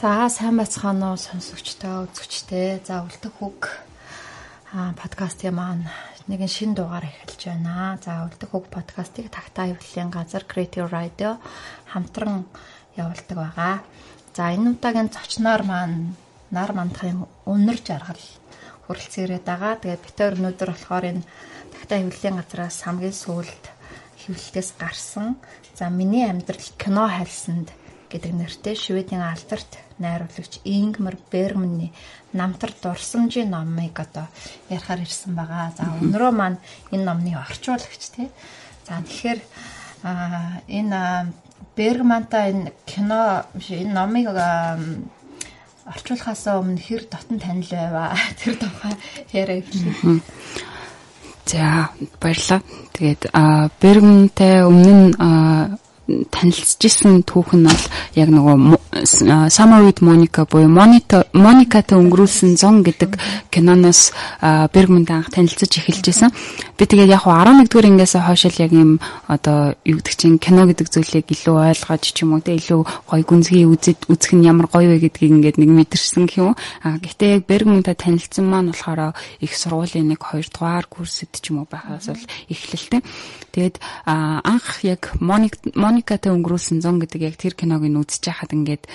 За сайн байцгаана уу сонсогчтой, үзэгчтэй. За үлдэх үг а подкастын маань нэгэн шин дугаар эхэлж байна. За үлдэх үг подкастыг тагтаа хэвлэлийн газар Creative Radio хамтран явуулдаг байгаа. За энэ удаагийн зочноор маань нар мандахын өнөр жаргал хүрэлцэн ирээд байгаа. Тэгээд битээр өнөөдөр болохоор энэ тагтаа хэвлэлийн газраас хамгийн сүүлд хэвлэлтээс гарсан. За миний амьдрал кино хайлсанд гэдэг нэртэй Шведийн алдарт найруулагч Ингмар Бергманы намтар дурсамжийн номыг одоо ярихаар ирсэн байгаа. За өнөөдрөө маань энэ номны орчуулагч тий. За тэгэхээр энэ Бергмантай энэ кино энэ номыг орчуулахаас өмнө хэр дотн танил байваа тэр тухай яриа хэлээ. За баярлалаа. Тэгээд Бергмантай өмнө нь танилцж исэн түүхэн бол яг нөгөө Summer with Monica буюу Моникатай өнгөрүүлсэн 100 гэдэг киноноос Бергманд анх танилцж эхэлж исэн. Би тэгээд яг 11-р ангиас хойш л яг юм одоо юу гэдэг чинь кино гэдэг зүйлийг илүү ойлгож ч юм уу те илүү гоё гүнзгий үзэд үзэх нь ямар гоё вэ гэдгийг ингээд нэг мэдэрсэн юм. А гэхдээ яг Бергмантай танилцсан маань болохоор их сургуулийн нэг 2 дугаар курсэд ч юм уу байхаас бол эхлэлтэй. Тэгээд анх яг Моникатай өнгөрүүлсэн 100 гэдэг яг тэр киног нь үзэж байхад ингээд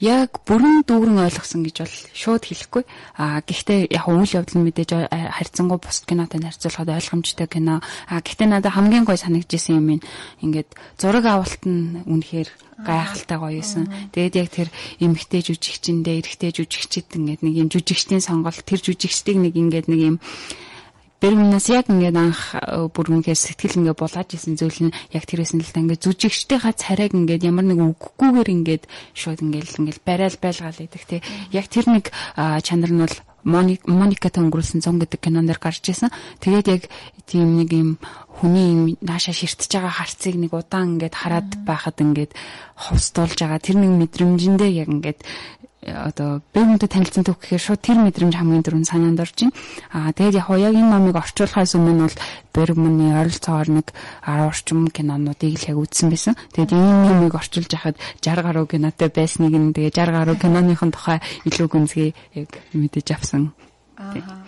яг бүрэн дүүрэн ойлгосон гэж бол шууд хэлэхгүй. А гэхдээ яг үйл явдал нь мэдээж харьцангуй бусад кинотой харьцуулахад ойлгомжтой кино. А гэхдээ надад хамгийн гой санагдчихсэн юм ин ингээд зураг авалт нь үнэхээр гайхалтай гоё юусэн. Тэгээд яг тэр эмгтэй жүжигчэндээ эрэгтэй жүжигчэд ингээд нэг юм жүжигчдийн сонголт тэр жүжигчдийг нэг ингээд нэг юм Бэрмнээс яг ингээд анх э, бүр ингээд сэтгэл ингээд булааж исэн зүйл нь яг тэрээс нь л та ингээд зүжигчдийнхаа царайг ингээд ямар нэг үггүйгээр ингээд шууд ингээд ингээд барайл байлгаал идэг тий. Яг тэр нэг чанар нь бол Моникатай өнгөрүүлсэн зон гэдэг кинон дээр гарч ирсэн. Тэгээд яг тийм нэг юм хүний нааша ширтэж байгаа харцыг нэг удаан ингээд хараад байхад ингээд ховстуулж байгаа тэр нэг мэдрэмжэндээ яг ингээд одоо бэгүнтэй танилцсан төв гэхээр шууд тэр мэдрэмж хамгийн дөрөв санаанд орж байна. Аа тэгээд яг яг энэ номыг орчуулахаас өмнө бол Бергманы ойролцоогоор нэг 10 орчим кинонуудыг л яг үзсэн байсан. Тэгээд энэ номыг орчуулж яхад 60 гаруй кинотой байсныг нь тэгээд 60 гаруй киноныхон тухай илүү гүнзгий яг мэдэж авсан. Аа.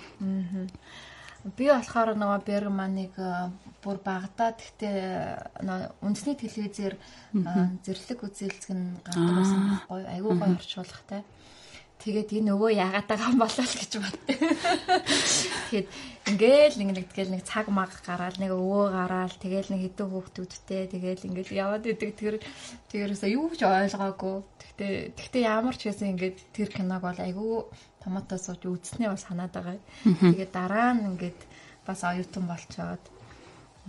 Би болохоор нөгөө Бергманыг бүр багадаа гэхдээ үндэсний телевизээр зэрлэг үзэлцэг нь гардаг байсан байхгүй айгүй гоё орчуулгатай. Тэгээд энэ өвөө яагаад байгаа юм болоо л гэж боддог. Тэгээд ингээл нэг тэгэл нэг цаг маг гараал нэг өвөө гараал тэгэл нэг хэдэн хүүхдүүдтэй тэгэл ингээл яваад идэг тэр тэрээсээ юу ч ойлгоогүй. Тэгтээ тэгтээ ямар ч байсан ингээд тэр киног бол айгүй томатоо сууж үзснээ бас санаад байгаа. Тэгээд дараа нь ингээд бас оюутан болцоод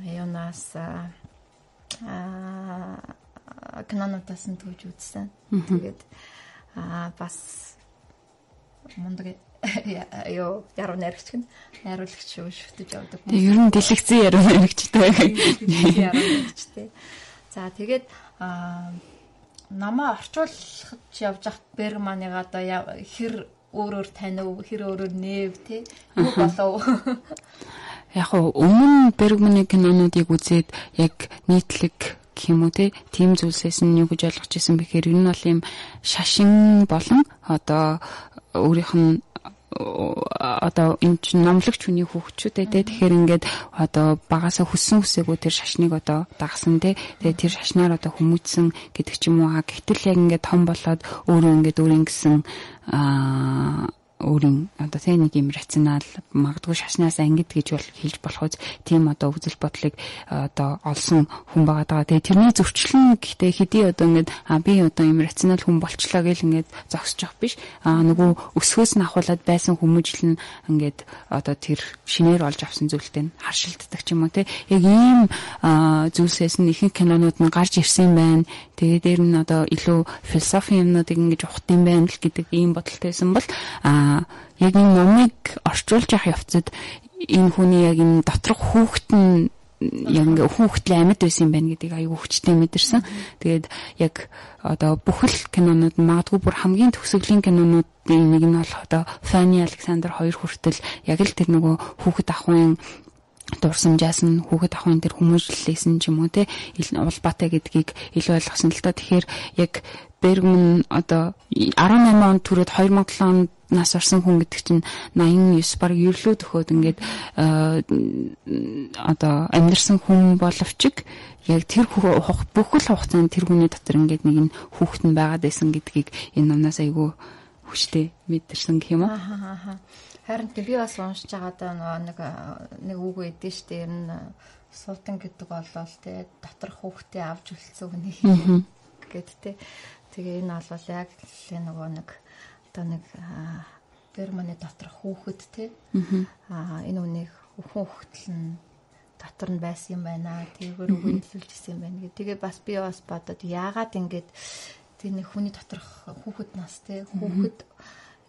юунаас аа канонуудаас нь төвж үзсэн. Тэгээд аа бас мундаг ёо яруу найрагч гэн найруулагч шүү шүтэж явдаг. Тэг ер нь дэлгэцэн яруу найрагчтай. Яруу найрагчтай. За тэгээд аа намаа орчуулж явж хат Бергманыг одоо хэр өөрөөр танив хэр өөрөөр нээв те юу болов? Яг өмнө Бергманы кинонуудыг үзээд яг нийтлэг юм уу тийм зүйлсээс нь юу гэж ойлгож ирсэн бэхээр энэ бол юм шашин болон одоо өөрийнх нь одоо энэ чинь номлогч хүний хүүхчүүдээ те тэгэхээр ингээд одоо багасаа хүссэн хүсээгүй тэр шашныг одоо дагсан те тэгээ тэр шашнаар одоо хүмүүжсэн гэдэг ч юм уу. А гэтэл яг ингээд том болоод өөрөө ингээд өөрийн гэсэн аа өөрийн одоо тэ нэг юм рационал магадгүй шашнаас ангид гэж бол хэлж болох үз тийм одоо үзэл бодлыг одоо олсон хүн байгаа даа. Тэгээ тэрний зөрчлөн гэхдээ хэдий одоо ингээд а би одоо юм рационал хүн болчлоо гэл ингээд зогсож явах биш. А нөгөө өсгөөс нь ахуулаад байсан хүмүүжил нь ингээд одоо тэр шинээр олж авсан зүйлтэй харшилддаг ч юм уу те. Яг ийм зүйлсээс нь ихэнх кинонууд нь гарч ирсэн байна. Тэгээ дээр нь одоо илүү философи юмнуудыг ингэж ухт юм байна л гэдэг ийм бодолтойсэн бол а яг энэ номыг орчуулж явах явцад энэ хүний яг энэ доторх хүүхэд нь яг ингээ хүүхдлийн амьд байсан юм байна гэдгийг аюу хүчтэй мэдэрсэн. Тэгээд яг одоо бүх л кинонууд магадгүй бүр хамгийн төгсгөлийн кинонуудын нэг нь бол одоо Фани Александр хоёр хүртэл яг л тэр нөгөө хүүхэд ахуйн дурсамжаас нь хүүхэд ахын тэр хүмүүжлэлээс нь ч юм уу те улбаатай гэдгийг илүү ойлгосон л та. Тэгэхээр яг Бергман одоо 18 онд түрээд 2007 онд нас орсон хүн гэдэг чинь 89 баг ерлөө төхөөд ингээд одоо амьдэрсэн хүн боловч яг тэр бүх л хугацаанд тэр хүний дотор ингээд нэг нь хүүхэд нь байгаад байсан гэдгийг энэ номнаас айгүй хүчтэй мэдэрсэн гэх юм аа. Харин би бас уншиж байгаадаа нэг нэг үг өгдөө штэ. Ер нь суултан гэдэг болол те дотор хүүхдээ авч үлдсэн хүний гэд те. Тэгээ энэ бол яг л нөгөө нэг одоо нэг Германы дотор хүүхэд те. Аа энэ үнийг хүүхдэл нь дотор нь байсан юм байна. Тэргээр үг хэлүүлж исэн юм байна гэх. Тэгээ бас би бас бодоод яагаад ингэж тэр нэг хүний доторх хүүхэд нас те хүүхэд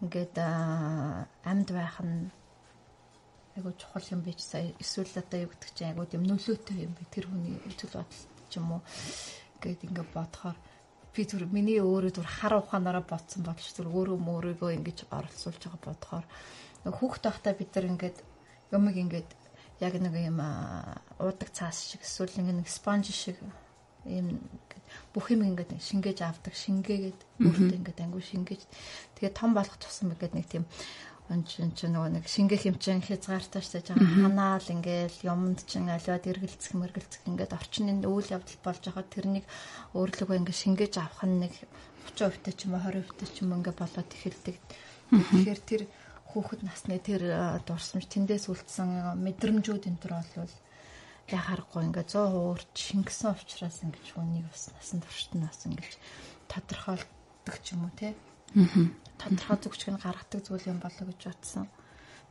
ингээд амьд байх нь айгуу чухал юм биш сая эсвэл одоо юу гэдэг чинь айгуу юм нөлөөтэй юм би тэр хүний зүйл бодол ч юм уу ингээд ингээд бодохоор би түр миний өөрөө түр хар ухаанаараа ботсон бодож түр өөрөө мөрийгөө ингэж оролцуулж байгаа бодохоор хүүхд байхдаа бид нар ингээд юмыг ингээд яг нэг юм уудаг цаас шиг эсвэл нэг спонж шиг юм бүх юм ингээд шингээж авдаг шингээгээд өөртөө ингээд ангуу шингээж. Тэгээ том болох тусам ингээд нэг тийм чин чин нөгөө нэг шингээх юм чин хязгаартай штэ жаа ханаал ингээл юмд чин аливаад эргэлцэх мэргэлцэх ингээд орчны үйл явдал болж байгаа. Тэрнийг өөрлөгөө ингээд шингээж авах нь нэг 30% та ч юм уу 20% та ч юм ингээд болоод эхэлдэг. Тэгэхээр тэр хүүхэд насны тэр дурсамж тэндээс үлдсэн мэдрэмжүүд энэ төр болвол яхахгүй ингээд 100% өөрч шингэсэн учраас ингээд хүнийг бас насан туршид нь бас ингээд тодорхойлдог ч юм уу те. Аа тодорхой зүгчг нь гаргадаг зүйл юм болоо гэж бодсон.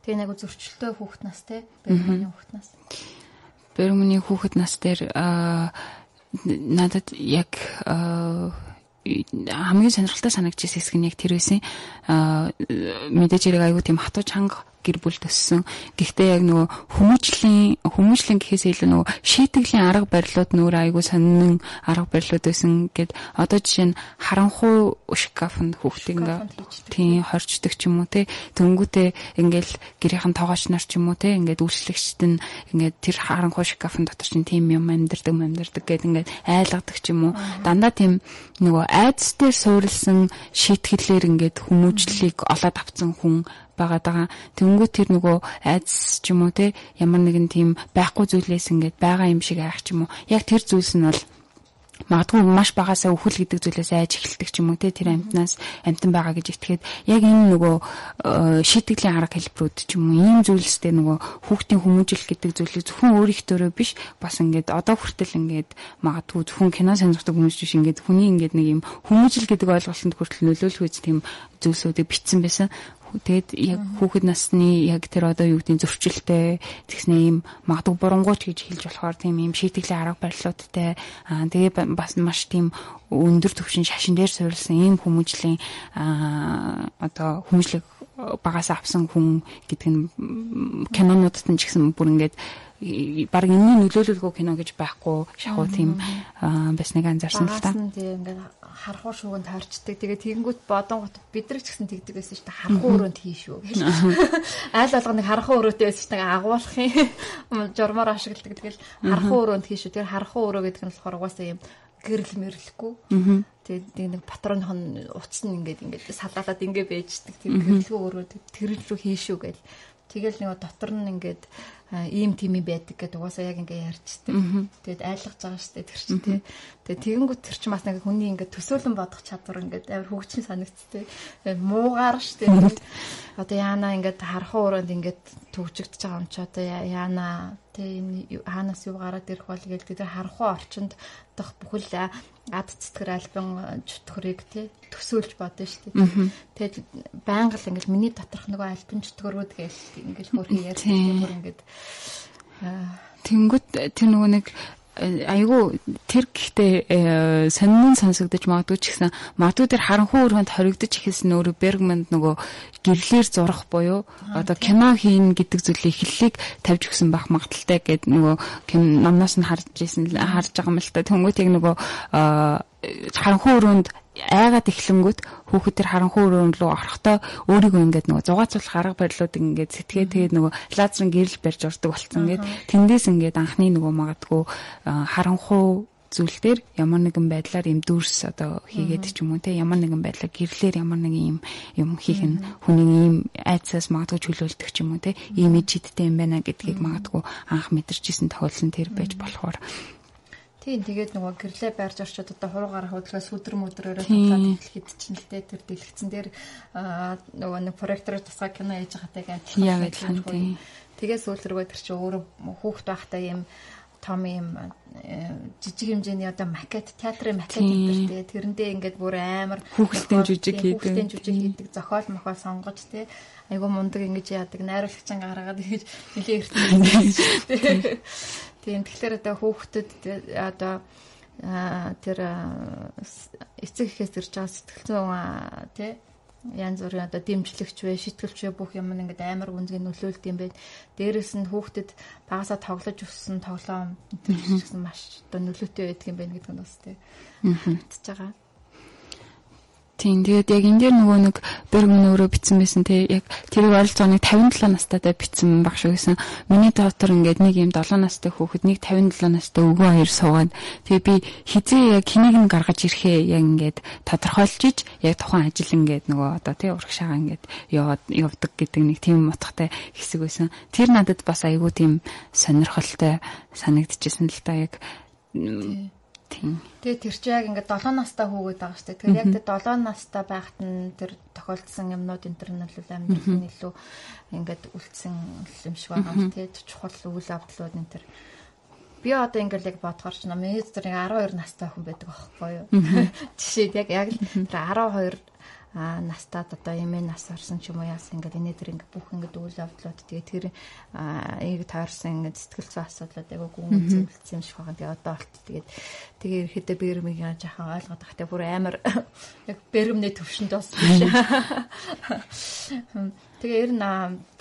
Тэгээ нэг зөрчилтэй хүүхэд нас те Бергманы хүүхэд нас. Бергманы хүүхэд нас дээр надад яг хамгийн сонирхолтой санагдчихсэн хэсэг нь яг тэр байсан. Мэдээж хэрэг аягүй тийм хатуу чанга гэр бүл төссөн. Гэхдээ яг нөгөө хүмүүжлийн хүмүүжлийн гэхээс илүү нөгөө шийтгэлийн арга барилууд нөр айгуу сонин арга барилууд байсан гэд одоо жишээ нь харанхуй шкафнд хүүхдийг ингээ тийм хорчдөг ч юм уу те төнгүүтээ ингээл гэрийнхэн тоогооч нар ч юм уу те ингээд үйлчлэгчд нь ингээд тэр харанхуй шкафын дотор чинь тийм юм амьдэрдэг амьдэрдэг гэд ингээд айлгадаг ч юм уу. Дандаа тийм нөгөө айдас дээр суурилсан шийтгэлээр ингээд хүмүүжлийг олоод авцсан хүн байгаад байгаа. Тэнгүү тэр нөгөө айдас ч юм уу те ямар нэгэн тийм байхгүй зүйлээс ингээд байгаа юм шиг арах ч юм уу. Яг тэр зүйлс нь бол магадгүй маш багасаа өхөл гэдэг зүйлээс айж эхэлдэг ч юм уу те тэр амтнаас амтан байгаа гэж итгээд яг энэ нөгөө э, шийтгэлийн арга хэлбэрүүд ч юм уу ийм зүйлстэй нөгөө хүүхдийн хүмүүжил гэдэг зүйлийг зөвхөн өөрийнхөө биш бас ингээд одоо хүртэл ингээд магадгүй зөвхөн кино сонирхдаг хүмүүс биш ингээд хүний ингээд нэг юм хүмүүжил гэдэг ойлголтод хүртэл нөлөөлөх үз тийм зүйлсүүдийг битсэн байсан Тэгэд яг хүүхэд насны яг тэр одоо юу гэдгийг зөрчилтэй тэгснэ ийм магадгүй бурангуйч гэж хэлж болохоор тийм ийм шийтгэлийн арга барилуудтай аа тэгээ бас маш тийм өндөр түвшин шашин дээр суурилсан ийм хүмүүжлийн аа одоо хүмүүжлэг багаас авсан хүн гэдэг нь кинонуудад нь ч гэсэн бүр ингээд баг энэний нөлөөлөлгүй кино гэж байхгүй шахуу тийм байсныг анзаарсан л та. Тийм ингээд харахуу шууганд харчдаг. Тэгээ тэгэнгүүт бодон гот бид нар ч гэсэн тэгдэг байсан шүү дээ. Харахуу өрөөнд хий шүү. Айл алга нэг харахуу өрөөтэй байсан шүү дээ. Агуулах юм. Журмаар ашигладаг. Тэгэл харахуу өрөөнд хий шүү. Тэр харахуу өрөө гэдэг нь болохоор угаасаа юм гэрэл мэрлэхгүй. Тэгээд нэг патроных нь утас нь ингээд ингээд салаалаад ингээд байждаг. Тэр гэрэлгүй өрөө тэр рүү хийшүү гэл. Тэгэл нэг дотор нь ингээд ийм тийм юм байдаг гэдэг угаасаа яг ингээ ярьжтэй. Тэгээд айлгаж байгаа штэ тэр чинь тий. Тэгээд тэгэнгүүт тэр чинь бас нэг хүний ингээ төсөөлөн бодох чадвар ингээ амар хөгжин санагдтыг. Муугаар штэ. Одоо яана ингээ харахуу өрөөнд ингээ төгжигдэж байгаа юм чи одоо яана тий хаанаас юу гараад ирэх бол гээл тэр харахуу орчинд дах бүхэл ад цэцгэр альбан чөтгөрийг тий төсөөлж бодно дээ. Тэгээд байнга л ингээл миний доторх нөгөө альбан чөтгөрүүд гээл ингээл хөрхий ярьдаг бүр ингээд Тэнгүүт тэр нөгөө нэг айгүй тэр гэхдээ э, сонин сонсогдож магадгүй ч гэсэн магадгүй тэр харанхуй өрөөнд хоригдож ихсэн өөрөө Бергманд нөгөө гэрлэр зурах буюу одоо кино хийн гэдэг зүйлийн эхлэлийг тавьж өгсөн байх магадaltaй гэд нөгөө номноос нь харж ирсэн харж байгаа юм л та. Тэнгуүтийг нөгөө харанхуй өрөөнд айгаад эхлэнгүүт хүүхэд төр харанхуй өрөөн рүү орохдоо өөрийгөө ингээд нөгөө зугаацуулах арга барилууд ингээд сэтгээ тэгээд нөгөө лазерын гэрэл барьж ордог болсон ингээд тэндээс ингээд анхны нөгөө магадгүй харанхуй зүйл дээр ямар нэгэн байдлаар юм дүрс одоо хийгээд ч юм уу те ямар нэгэн байдлаар гэрлэр ямар нэгэн юм юм хийх нь хүний ийм айцаас магадгүй чөлөөлдөг ч юм уу те ийм ижидтэй юм байна гэдгийг магадгүй анх мэдэрчсэн тохиолдол тэр байж болохоор Тийм тэгээд нөгөө гэрлээ байрж орчод одоо хуруугаар хөдөлгөөс өдөр мөдрөөрөө тоглоод хэлэхэд чинь л дээ тэр дэлгэцэн дээр нөгөө нэг проектор тусгай кино хийж байгаатайг амтлах. Яг адилхан тийм. Тэгээд сүүл рүүгээ тэр чинь өөрөө хүүхд байхдаа юм том юм э, жижиг хэмжээний одоо макет театрын макет гэдэг тийм тэрэндээ ингээд бүр амар хүүхэлдэйн жижиг хийдэг. хүүхэлдэйн жижиг хийдэг зохиол мохоо сонгож тийм айгу мундаг ингэж яадаг найруулагчин гаргаад ингэж нэлээ эртний Тийм тэгэхээр одоо хүүхдэд одоо тэр эцэг ихээс ирж байгаа сэтгэл зүйн тий янз бүрийн одоо дэмжлэгч вэ, шитгэлч вэ бүх юм ингээд амар гүнзгий нөлөөлт юм байд. Дээрээс нь хүүхдэд багасаа тоглож өссөн тоглоом гэсэн маш одоо нөлөөтэй байдаг юм байна гэдэг нь бас тий. Аа. Тэгж байгаа. Тийм тэгээд яг энэ дээр нөгөө нэг Бергман өөрөө бичсэн байсан те яг тэрийг ойролцоогоо 57 настайдаа бичсэн баг шүү гэсэн. Миний доктор ингээд нэг юм 7 настай хүүхэд нэг 57 настай өвгөө хоёр суугаад тэгээ би хизээ яг хэнийг нь гаргаж ирэхээ яг ингээд тодорхойлж иж яг тухайн ажил ингээд нөгөө одоо тий урагшаага ингээд яваад явдаг гэдэг нэг тийм утгатай хэсэг байсан. Тэр надад бас айгүй тийм сонирхолтой санагдчихсэн л та яг Тийм. Тэгээ тэр чи яг ингээд 7 настай хүүгээд байгаа шүү дээ. Тэгэхээр яг тэр 7 настай байхад нь тэр тохиолдсон юмнууд энэ төр нь бол амьдралын илүү ингээд үлдсэн юм шиг байгаа юм тий. Чухал үйл явдлууд энэ төр би одоо ингээд яг бодгоор ч намайг зэрэг 12 настай хүн байдаг аахгүй юу. Жишээд яг яг тэр 12 а настад одоо эмээ нас орсон ч юм уу яасан ингээд энэ дэр ингээд бүх ингээд үйл явдлууд тэгээ тэр ээг таарсан ингээд сэтгэл зүйн асуудлууд айгу гүн зөвлөсөн юм шиг байгаа. Тэгээ одоо болт тэгээд тэгээ ирэхдээ бэрмийг жаахан ойлгоод байгаа. Тэгээ бүр амар яг бэрмний төвшөнд бас биш. Тэгээ ер нь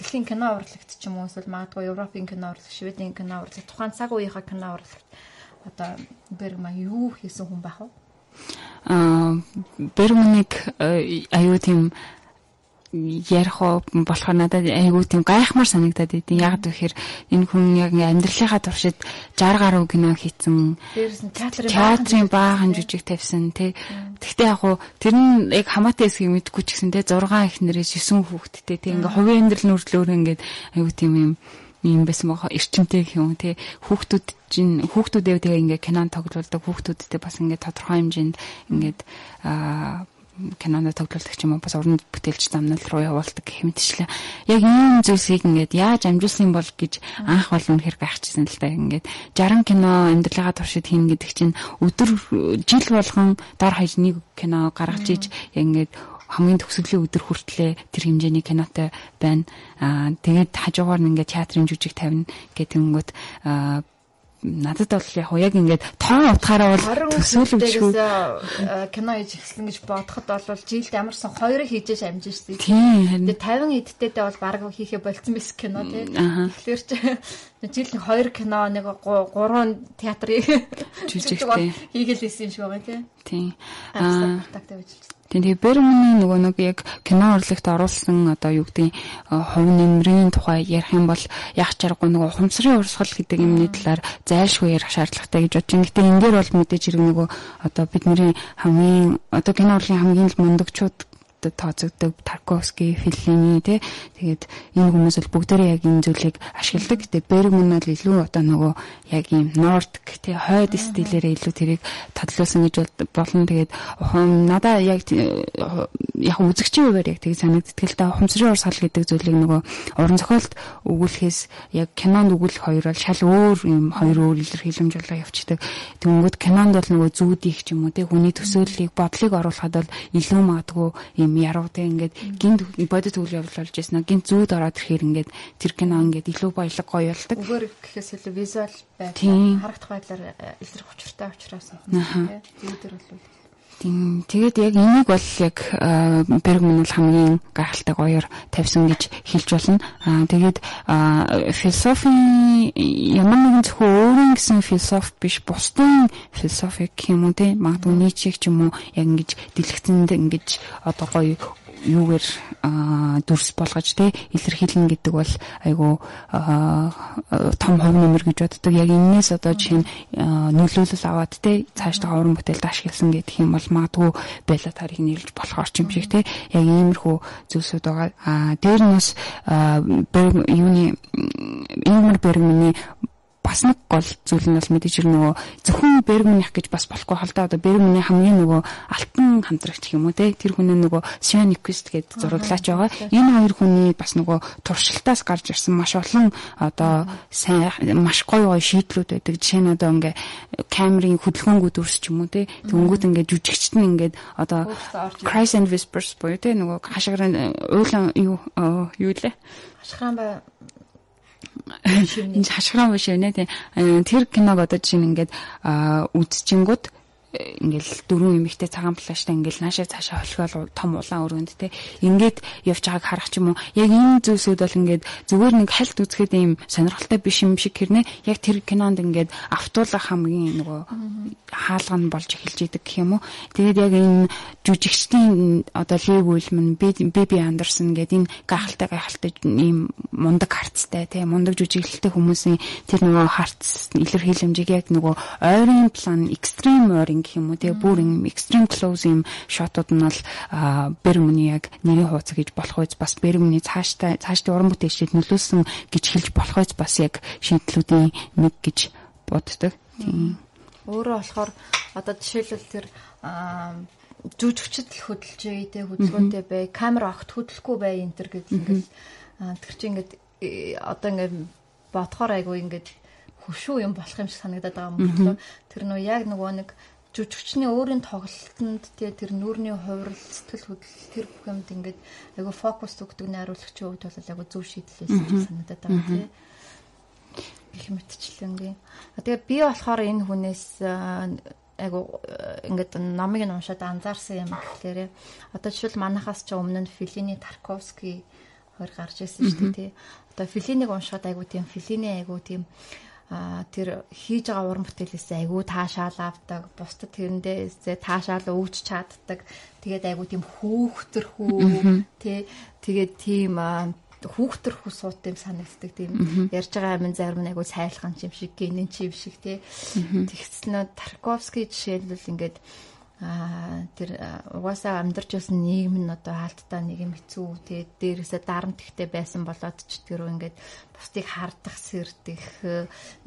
дэлхийн кино урлагт ч юм уу эсвэл магадгүй Европын кино урлаг, Шведийн кино урлаг, тухайн цаг үеийнхаа кино урлагт одоо бэрма юу хийсэн хүн байх вэ? Э, аюу тийм ярих болохоор надад айгүй тийм гайхмаар санагдаад байдیں۔ Яг тэгэхээр энэ хүн яг амьдралынхаа туршид 60 гаруй кино хийцэн. Театрын баахан жижиг тавьсан тий. Гэхдээ яг хуу тэр нь яг хамаатай хэсгийг мэдгүй ч гэсэн тий 6 их нэрээс 9 хүүхэдтэй тий ингээ хувийн амьдрал нүрдлөөр ингээд айгүй тийм юм юм байсан байгаа. Эрчимтэй юм те? Хүүхдүүд чинь хүүхдүүдээ тэгээ ингээ кинон тоглуулдаг хүүхдүүдтэй бас ингээ тодорхой хэмжээнд ингээд аа кинонд тоглолдог ч юм уу бас уран бүтээлч замнал руу явуулдаг гэх мэтчлээ. Яг ийм зүйлсийг ингээд яаж амжуулсан бол гэж анх бол үнэхээр гайхчихсан л та. Ингээд 60 кино амьдралынхаа туршид хийн гэдэг чинь өдөр жил болгон дор хаяж нэг кино гаргаж иж ингээд хамгийн төгсгөлийн өдөр хүртлээ тэр хэмжээний кинотой байна. Аа тэгээд хажуугаар нь ингээд театрын жүжиг тавина гэтэнгүүт аа надад бол яг яг ингээд тоо утгаараа бол төсөөлөвчгүй кино хийж эхэлсэн гэж бодоход бол жилд ямарсан хоёрыг хийж амжиж. Тийм. Тэгээ 50 эдтэйдээ бол баг хийхэ болцсон байсан кино тий. Тэгэхээр чи жилд хоёр кино нэг гурван театрыг жүжигтэй хийгээл хийсэн юм шиг байгаа тий. Тийм. Аа. Тийм тэгээ Берманы нөгөө нэг яг кино урлагт оруулсан одоо юу гэдэг хувь нэмрийн тухай ярих юм бол яг чаргагүй нөгөө ухамсарын урсгал гэдэг юмны талаар зайлшгүй ярих шаардлагатай гэж бодчих. Гэхдээ энэ дээр бол мэдээж хэрэг нөгөө одоо бидний хамгийн одоо кино урлагийн хамгийн л мундагчуд тооцогддог Тарковский, Феллини тий тэгээд энэ хүмүүс бол бүгдээрээ яг энэ зүйлийг ашигладаг. Тэгээд Бергман бол илүү одоо нөгөө яг ийм нордик тий хойд стилээрээ илүү тэрийг тодлуулсан гэж болно. Тэгээд надаа яг яг үзэгчийн хувьд яг тийг санагддаг л да ухамсарын урсгал гэдэг зүйлийг нөгөө уран зохиолт өгүүлэхээс яг кинонд өгүүлэх хоёр бол шал өөр юм хоёр өөр илэрхийлэмж болоо явцдаг. Тэнгүүд кинонд бол нөгөө зүүдийг ч юм уу тий хүний төсөөллийг бодлыг оруулахад бол илүү магадгүй юм яруутай ингээд гинт бодит үйл явдал болж ирсэн. Гинт зүүд ороод ирэхээр ингээд тэр кино ингээд илүү баялаг гоё болдог. Өгөр гэхээс илүү визуал байдлаар харагдах байдлаар илрэх учиртай учраас зүүдэр бол Тийм тэгээд яг энийг бол яг Бергман бол хамгийн гайхалтай гоёор тавьсан гэж хэлж болно. Аа тэгээд философи ямар нэгэн зөвхөн өөрийн гэсэн философи биш бусдын философи юм уу те магадгүй нийчиг ч юм уу яг ингэж дэлгэцэнд ингэж одоо гоё юугээр дүрс болгож те илэрхийлнэ гэдэг бол айгу том хувь нэмэр гэж боддог. Яг энээс одоо жишээ нь нөлөөлөл аваад те цаашдаа уран бүтээлд ашигласан гэдэг юм бол магадгүй байла тарихыг нэрлж болох орчим шиг те яг иймэрхүү зүйлсүүд байгаа. А дээр нь бас юуны Ингмар Бергманы бас нэг гол зүйл нь бол мэдээж нөгөө зөвхөн Бергманих гэж бас болохгүй хал да. Одоо Бергманы хамгийн нөгөө алтан хамтрагч юм уу те тэр хүний нөгөө Сиониквист гэдэг зураглаач байгаа. Энэ хоёр хүний бас нөгөө туршилтаас гарч ирсэн маш олон одоо сайн маш гоё гоё шийдлүүд байдаг. Жишээ нь одоо ингээ камерын хөдөлгөөнгүүд үрс ч юм уу те тэнгүүд ингээ жүжигчт нь ингээ одоо Cries and Whispers буюу те нөгөө хашгирын уйлан юу юу лээ хашгиран бай энэ хашгиран биш ээ тий. Тэр киног одоо чинь ингээд үзчихэнгүүд ингээл дөрвөн эмэгтэй цагаан плаштай ингээл наашаа цаашаа холхиол том улаан өргөнд те ингээд явж байгааг харах ч юм уу. Яг энэ зүйлсүүд бол ингээд зүгээр нэг хальт үзэхэд ийм сонирхолтой биш юм шиг хэрнээ. Яг тэр кинонд ингээд автуулах хамгийн нөгөө хаалга нь болж эхэлж идэг гэх юм уу. Тэгээд яг энэ жүжигчдийн одоо Лев Уилман Биби Андерсон гэдэг энэ гайхалтай гайхалтай ийм мундаг харцтай те мундаг жүжиглэлтэй хүмүүсийн тэр нөгөө харц илэрхийлэмжийг яг нөгөө ойрын план экстрим ойрын гэх юм уу тэгээ бүр юм extreme close юм шотууд нь бол Бергманы яг нэрийн хуудас гэж болох үз бас Бергманы цааштай цаашдын уран бүтээлчид нөлөөсөн гэж хэлж болох үз бас яг шийдлүүдийн нэг гэж боддог. Тийм. Өөрөө болохоор одоо жишээлбэл тэр жүжигчд л хөдөлж дээ хөдөлгөөнтэй бай камера огт хөдөлөхгүй бай энэ төр гэдэг ингээд тэр чинь ингээд э, одоо ингээд бодохоор айгүй ингээд хөшөө юм болох юм шиг санагдаад байгаа юм болоо тэр нөө яг нөгөө нэг жүжигчний өөрийн тоглолтод тэгээ тэр нүүрний хувирал сэтгэл хөдлөл тэр бүх юмд ингээд айгу фокус өгдөг найруулагчийн хувьд бол айгу зөв шийдэл байсан гэж санагдаад байгаа тийм их мэтчлэнгийн. Тэгээ би болохоор энэ хүнээс айгу ингээд номыг нь уншаад анзаарсан юм гэхээр одоо жишээл манахаас ч өмнө нь Филини Тарковский хоёр гарч ирсэн шүү дээ тий. Одоо Филинийг уншаад айгу тийм Филини айгу тийм а тэр хийж байгаа уран бүтээлээс айгүй таашаал авдаг. Бусдад тэрэндээ таашаал өвч чаддаг. Тэгээд айгүй тийм хүүхдэрхүү тий тэгээд тийм хүүхдэрхүү суут юм санагддаг тийм. Ярьж байгаа амин зарим нь айгүй сайлхан юм шиг гинэн чив шиг тий тэгснэ Тарковский жишээлбэл ингээд а тэр угаасаа амьдарч байсан нийгэм нь одоо хаалттай нэг юм хэцүү. Тэгээд дээрээсээ дарамт ихтэй байсан болоод ч тэр ингээд бусдыг хардах сэрдэх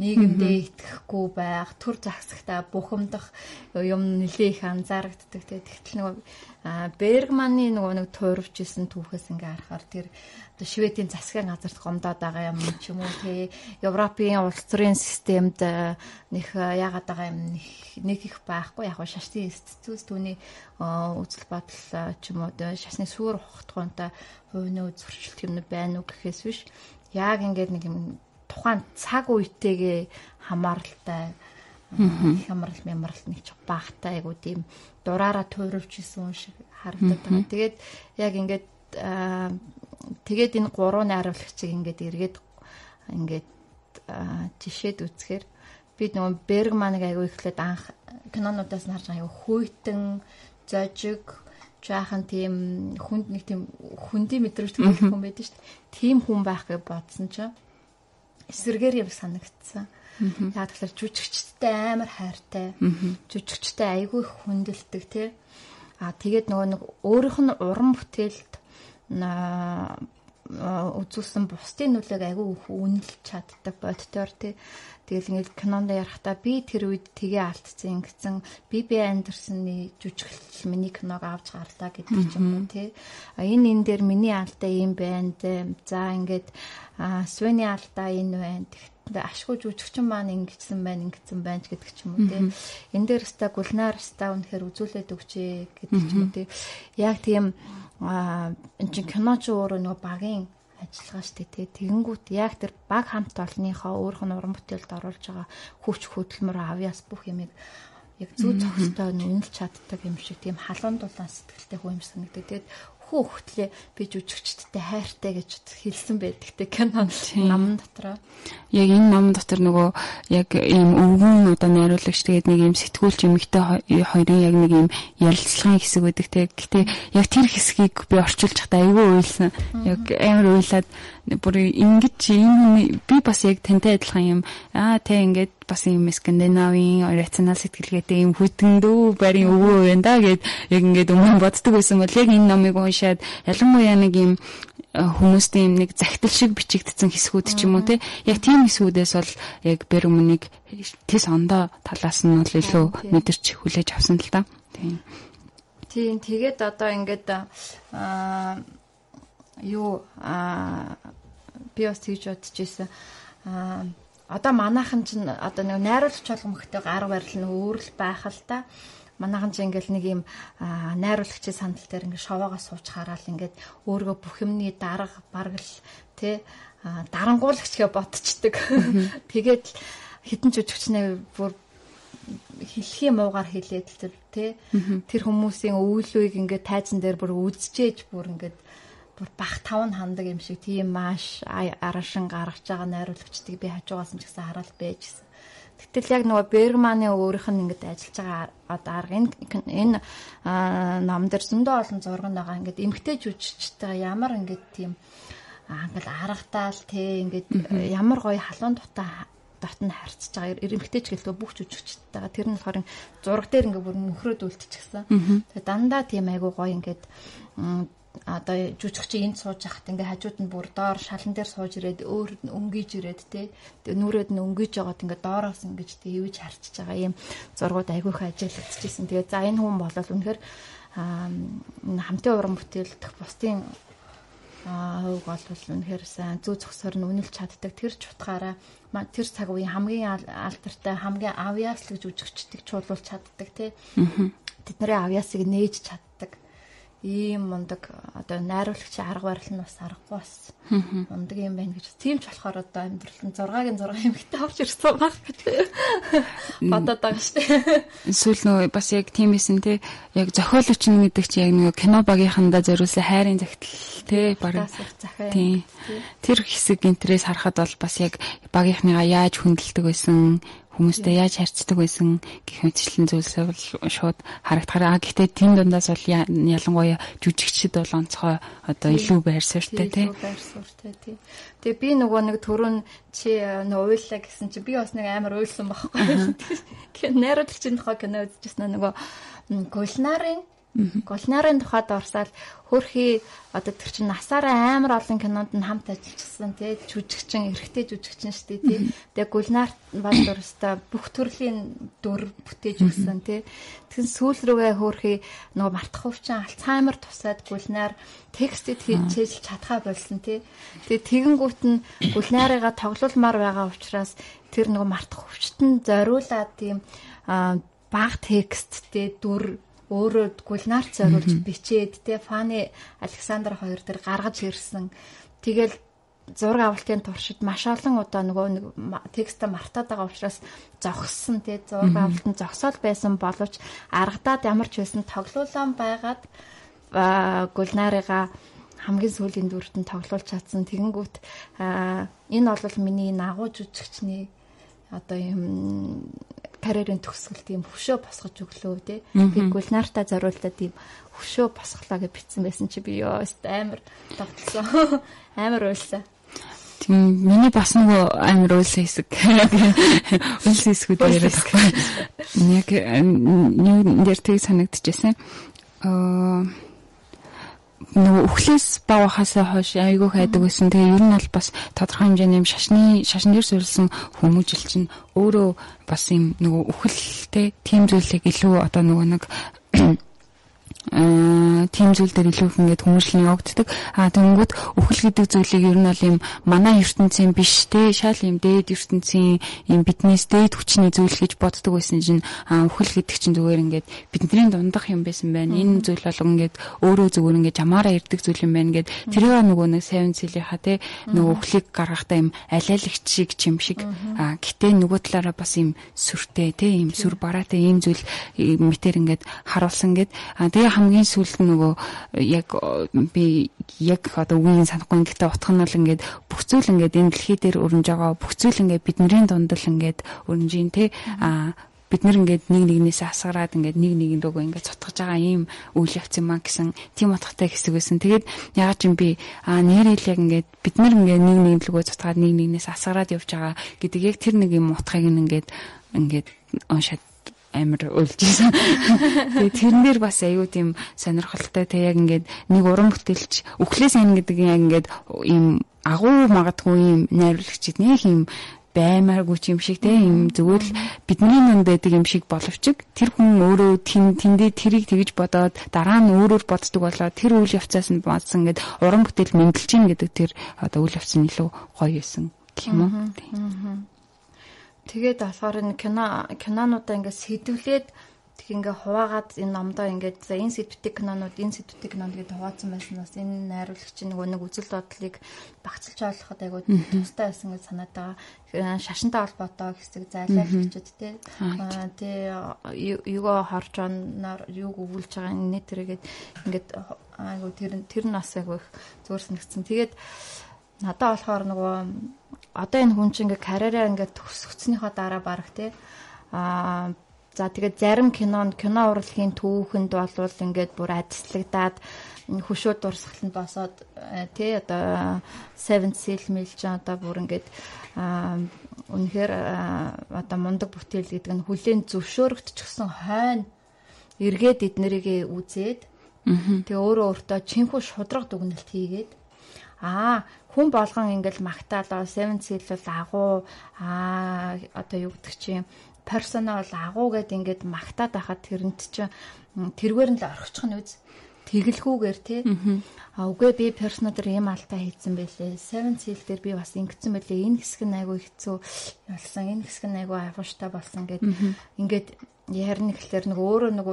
нийгэмдээ итгэхгүй байх төр загсагтаа бухимдах юм нэлээ их анзаарэгддэг. Тэгээд тэгтэл нөгөө Бергманы нөгөө нэг туурвч исэн түүхээс ингээ харахаар тэр одоо Шведийн засгийн газарт гомдоод байгаа юм ч юм уу тий. Европын улс төрийн системд э, нэг э, яагаад байгаа юм нэг их байхгүй. Яг шашны эцэцүүс түүний э, үзэл бодол ч юм уу шашны сүр ухтгуунтай хувийн зөрчилт юм байна уу гэхээс биш. Яг ингээд нэг юм тухайн цаг үетэйгээ хамааралтай хямрал мямралт нэг ч багтай айгу тийм дураараа туурвч исэн шиг харагдаад байгаа. Тэгээд яг ингээд тэгээд энэ гурван найруулагчийг ингээд эргээд ингээд жишээд үзэхээр би нөгөө Бергманыг аягүй ихлээд анх кинонуудаас нь харж байгаа аягүй хүйтэн зожиг жаахан тийм хүнд нэг тийм хүндийн мэдрэмж төрөх хүн байдаг шүү дээ. Тийм хүн байх гэж бодсон чинь эсэргээр юм санагдсан. Яг тэгэхээр жүжигчтэй амар хайртай. Жүжигчтэй айгүй хүндэлдэг тий. А тэгээд нөгөө нэг өөрийнх нь уран бүтээлд үзүүлсэн бусдын нөлөөг айгүй их үнэлж чаддаг бодтоор тий. Тэгэл ингээд кинонд ярахтаа би тэр үед тгээ алдсан ингэсэн Биби Андерсны жүжиглэл миний киног авч гарлаа гэдэг юм уу тий. Энэ энэ дээр миний алдаа юм байна дээ. За ингээд Свений алдаа энэ байна. Тэгтээ ашгүй жүжигчин маань ингэсэн байна, ингэсэн байна ч гэдэг ч юм уу тий. Энэ дээр ста Гулнаар ста үнэхээр үзүүлээд өгчээ гэдэг ч юм уу тий. Яг тийм а энэ чинь кино ч өөрөө нөгөө багийн ажиллагаа штэ тий. Тэгэнгүүт яг тэр баг хамт олонныхоо өөрх нь уран бүтээлд оруулж байгаа хүч хөдөлмөр авьяас бүх юмыг яг зүг зохистой үнэлж чаддаг юм шиг тийм халуун дулаан сэтгэлтэй хүн юм санагдав. Тэгээд хүү хөлтлээ би жүжигчдтэй хайртай гэж хэлсэн байдаг те кино нам дотроо. Яг энэ нам дотор нөгөө яг ийм өвгөн одоо найруулагч тэгээд нэг ийм сэтгүүлч эмэгтэй хоёрын яг нэг ийм ярилцлагын хэсэг байдаг те. Гэтэ яг тэр хэсгийг би орчуулж чадаа айгүй уйлсан. Яг амар уйлаад бүр ингэж энэ би бас яг тантай адилхан юм аа те ингээд бас юм скандинавын рационал сэтгэлгээтэй юм хүтэндөө барин өвөө байна да гэд яг ингээд өмнө боддог байсан бол яг энэ номыг уншаад ялангуяа нэг юм э, хүмүүсийн юм нэг загтал шиг бичигдсэн хэсгүүд ч юм уу те яг тийм хэсгүүдээс бол яг бэр өмнөнийг тэс ондоо талаас нь бол илүү мэдэрч хүлээж авсан л та тийм тийм тэгээд одоо ингээд аа юу аа би бас тэгж бодож ирсэн аа одоо манайхан ч одоо нэг найруулагч болгомхтой гар барил нь өөр л байх л та. Манайхан ч ингээл нэг юм найруулагчийн сандал дээр ингээд шовоогоо сууж хараал ингээд өөргөө бүх юмны дарга бараг л тий дарангуулагч гэж ботцдаг. Тэгээд хитэн жүжигчнээ бүр хэлхийн муугаар хэлээд тэр тий тэр хүмүүсийн өвлөгийг ингээд тайзан дээр бүр үзчихээж бүр ингээд бүр бах тавн хандаг юм шиг тийм маш арашин гаргаж байгаа найруулагчдыг би хажуугаас нь ч гэсэн хараад байжсэн. Гэтэл яг нөгөө Бергманы өөрийнх нь ингээд ажиллаж байгаа одоо арга энэ энэ ном дээр зөндөө олон зураг байгаа ингээд эмгтэй жүжигчтэй ямар ингээд тийм ингээд аргадаал те ингээд ямар гоё халуун дутаа дотн харьцаж байгаа эрэмхтэй ч гэлтөө бүх жүжигчтэйгээ тэр нь болохоор зураг дээр ингээд бүр нөхрөөд үлдчихсэн. Тэгээ дандаа тийм айгу гоё ингээд одоо жүжигчийн энд сууж хахад ингээ хажууд нь бүр доор шалан дээр сууж ирээд өөр өнгөж ирээд те нүрээд нь өнгөж жагаад ингээ доороос ингэж те ивж харчиж байгаа юм зургууд айгүйх ажиллагдчихсэн. Тэгээ за энэ хүн болол үнэхээр хамтын уран бүтээлдэх бусдын хувь бол үнэхээр сайн зүү зөксөр нь үнэлж чаддаг тэр ч утгаараа тэр цаг үеийн хамгийн алдартай хамгийн авьяаслаг жүжигчдийг чуулуулж чаддаг тий. Тэдний авьяасыг нээж чаддаг ийм мундаг одоо найруулагч арга барил нь бас аргагүй бас мундаг юм байна гэж. Тийм ч болохоор одоо амьдралын 6-гийн 6 эмэгтэй авч ирсэн баг. Гэж бодоод байгаа шүү дээ. Эсвэл нөгөө бас яг тийм эсэн те яг зохиолч нь гэдэг чи яг нөгөө кино багийнхандаа зориулсан хайрын загтал те бараг. Тийм тэр хэсэг интерес харахад бол бас яг багийнхныгаа яаж хөндлөдөг байсан хүмүүстэй яаж харьцдаг байсан гэх мэтчлэн зүйлсээ бол шууд харагдахаар. Гэхдээ тийм дундаас бол ялангуяа жүжигчд бол онцгой одоо илүү байр суурьтай тий. Байр суурьтай тий. Тэгээ би нөгөө нэг төрөн чи нөгөө уйлаа гэсэн чи би бас нэг амар уйлсан байхгүй. Найруулагчийн тухай кино үзчихсэн нөгөө Гулнарын Гулнарын тухайд орсаал хөрхи одоо тэр чинь насаараа амар олон кинонд нь хамт ажиллажсэн тий. Жүжигчин эрэгтэй жүжигчин шүү дээ тий. Тэгээ Гулнар бас өөрөөсөө бүх төрлийн дүр бүтээж өгсөн тий. Тэгсэн сүүл рүүгээ хөрхи нөгөө мартах хувчин Альцгеймер тусаад Гулнар текстэд хийж чадхаа болсон тий. Тэгээ тэгэнгүүт нь Гулнарыгаа тоглоулмаар байгаа учраас тэр нөгөө мартах хувчтанд зориулаад тийм баг тексттэй дүр өөрөө гулнаарт зориулж бичээд те фаны Александр хоёр дээр гаргаж ирсэн. Тэгэл зураг авалтын туршид маш олон удаа нөгөө нэг текстэ мартаад байгаа учраас зогссон тий зураг авалтанд зогсоол байсан боловч аргадаад ямар ч байсан тоглоулаан байгаад гулнарыга хамгийн сүүлийн дүрт нь тоглуулж чадсан. Тэгэнгүүт энэ бол миний нагуу жүжигчний одоо юм карьерийн төгсгөл тийм хөшөө босгож өглөө те. Тэгвэл наартаа зориултаа тийм хөшөө босглоо гэж бичсэн байсан чи би ёо амар тогтсон. Амар уйлсан. Тийм миний бас нөгөө амар уйлсан хэсэг. Уйлсан хэсгүүд яриад байгаа. Яг нэр тэг санагдчихсэн. Аа нөгөө өхлөөс баг хасаа хойш айгүй хайдаг байсан. Тэгээ ер нь бол бас тодорхой хэмжээний юм шашны шашин дээр суурилсан хүмүүжил чинь өөрөө бас юм нөгөө үхэлтэй тийм зүйлийг илүү одоо нөгөө нэг тийм зүйл дээр илүү их ингээд хүмүүжлэн явагддаг. А тэгэнгүүт үхэл гэдэг зүйлийг ер нь бол юм манай ертөнцийн биш те шал юм дээд ертөнцийн юм биднээс дээд хүчний зүйл гэж боддог байсан чинь үхэл гэдэг чинь зүгээр ингээд бидний дундах юм байсан байна. Энэ зүйл бол ингээд өөрөө зүгээр ингээд жамаараа ирдэг зүйл юм байна гэд тэрийг нөгөө нэг сайван цэлийнхаа те нөгөө үхлийг гаргахтаа юм алиалагч шиг чим шиг а гэтээ нөгөө талаараа бас юм сүртэй те юм сүр бараатай ийм зүйл мэтэр ингээд харуулсан гэд а тэгээ хамгийн сүүлд нөгөө яг би яг одоо үгийн санахгүй гэхдээ утга нь бол ингээд бүх зүйл ингээд энэ дэлхий дээр өрнж байгаа бүх зүйл ингээд бидний дунд л ингээд өрнж ийн те а бид нэр ингээд нэг нэгнээс асгараад ингээд нэг нэгэнд өгөө ингээд цотгож байгаа ийм үйл явц юм а гэсэн тийм утгатай хэсэг байсан. Тэгээд ягаад ч юм би а нэрэл яг ингээд бид нэр ингээд нэг нэгэнд л өгөө цотгаад нэг нэгнээс асгараад явж байгаа гэдэг яг тэр нэг юм утгыг ингээд ингээд уншаад амар уйлжсэн. Тэгээ тэрнэр бас аюу тийм сонирхолтой тэг яг ингээд нэг уран бүтээлч өглөөс айн гэдэг яг ингээд ийм агуу магадгүй ийм найруулагчид нэг ийм баймааргүй юм шиг те юм зүгээр л бидний нэн байдаг юм шиг боловч тэр хүн өөрөө тэн тэндээ тэрийг тэгж бодоод дараа нь өөрөөр боддог болоо тэр үйл явцаас нь бодсон гэд уран бүтээл мэдлж ийн гэдэг тэр одоо үйл явц нь илүү гоё байсан гэх юм уу. Тэгээд болохоор энэ кино кинонуудаа ингээд сэдвлээд тэг ингээ хуваагаад энэ номдоо ингээд за энэ сэдвтик кинонууд энэ сэдвтик кинонд гэдэг хуваацсан байснаас энэ найруулагч нөгөө нэг үзэл бодлыг багцлж ойлгоход айгуу тустай байсан гэж санаад байгаа. Шашинтай холбоотой хэсэг зайлаа хэлчихэд тий. Юугаа харж оноор юуг өвүүлж байгаа энэ тэргээд ингээд айгуу тэр тэр нь бас их зөөр санагдсан. Тэгээд надад болохоор нөгөө одоо энэ хүн чинь ингээ карьераа ингээ төгсгцснийхоо дараа барах тий а за тэгээд зарим кинонд кино урлагийн түүхэнд болвол ингээд бүр адислагдаад хөшөө дурсгаланд босоод э, тий одоо Seven Seal мэлж одоо бүр ингээд үнэхээр одоо мундаг бүтээл гэдэг нь хүлээн зөвшөөрөгдчихсөн хойно эргээд эднэрийг үзээд тэгээ өөрөө өөртөө чинхүү шудраг дүгнэлт хийгээд аа хүн болгон ингээл магтаалаа seven seal бол агуу аа одоо юу гэдэг чинь персона бол агуу гэд ингээд магтаад байхад тэрнт чинь тэргээр нь л орхичих нь үз. Тэгэлгүүгээр тий а үгүй би персона дээр ийм алдаа хийсэн байлээ. Seven seal дээр би бас ингэсэн байлээ. Энэ хэсэг нь айгүй хэцүү болсон энэ хэсэг нь айгүй айгууштай болсон гэд. Ингээд ярина гэхлээр нэг өөрөө нэг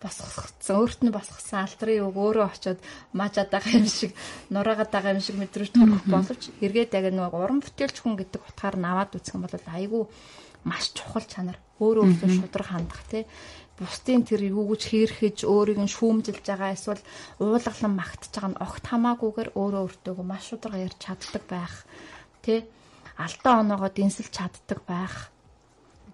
босгоцсон өөрт нь босгосон алдрын үг өөрөө очиод маажаад байгаа юм шиг нураагаад байгаа юм шиг мэдрэж төрөх боловч эргээд яг нөгөө уран бүтээлч хүн гэдэг утгаар наваад юм бол айгүй маш чухал чанар. Өөрөө өөртөө шудраг хандах тий. Бусдын тэр юугүйч хийрхэж өөрийг нь шүүмжилж байгаа эсвэл уулгалан магтж байгаа нь огт хамаагүйгээр өөрөө өөртөө маш шудраг ярьж чаддаг байх тий. Алдаа оноогоо дэнсэлж чаддаг байх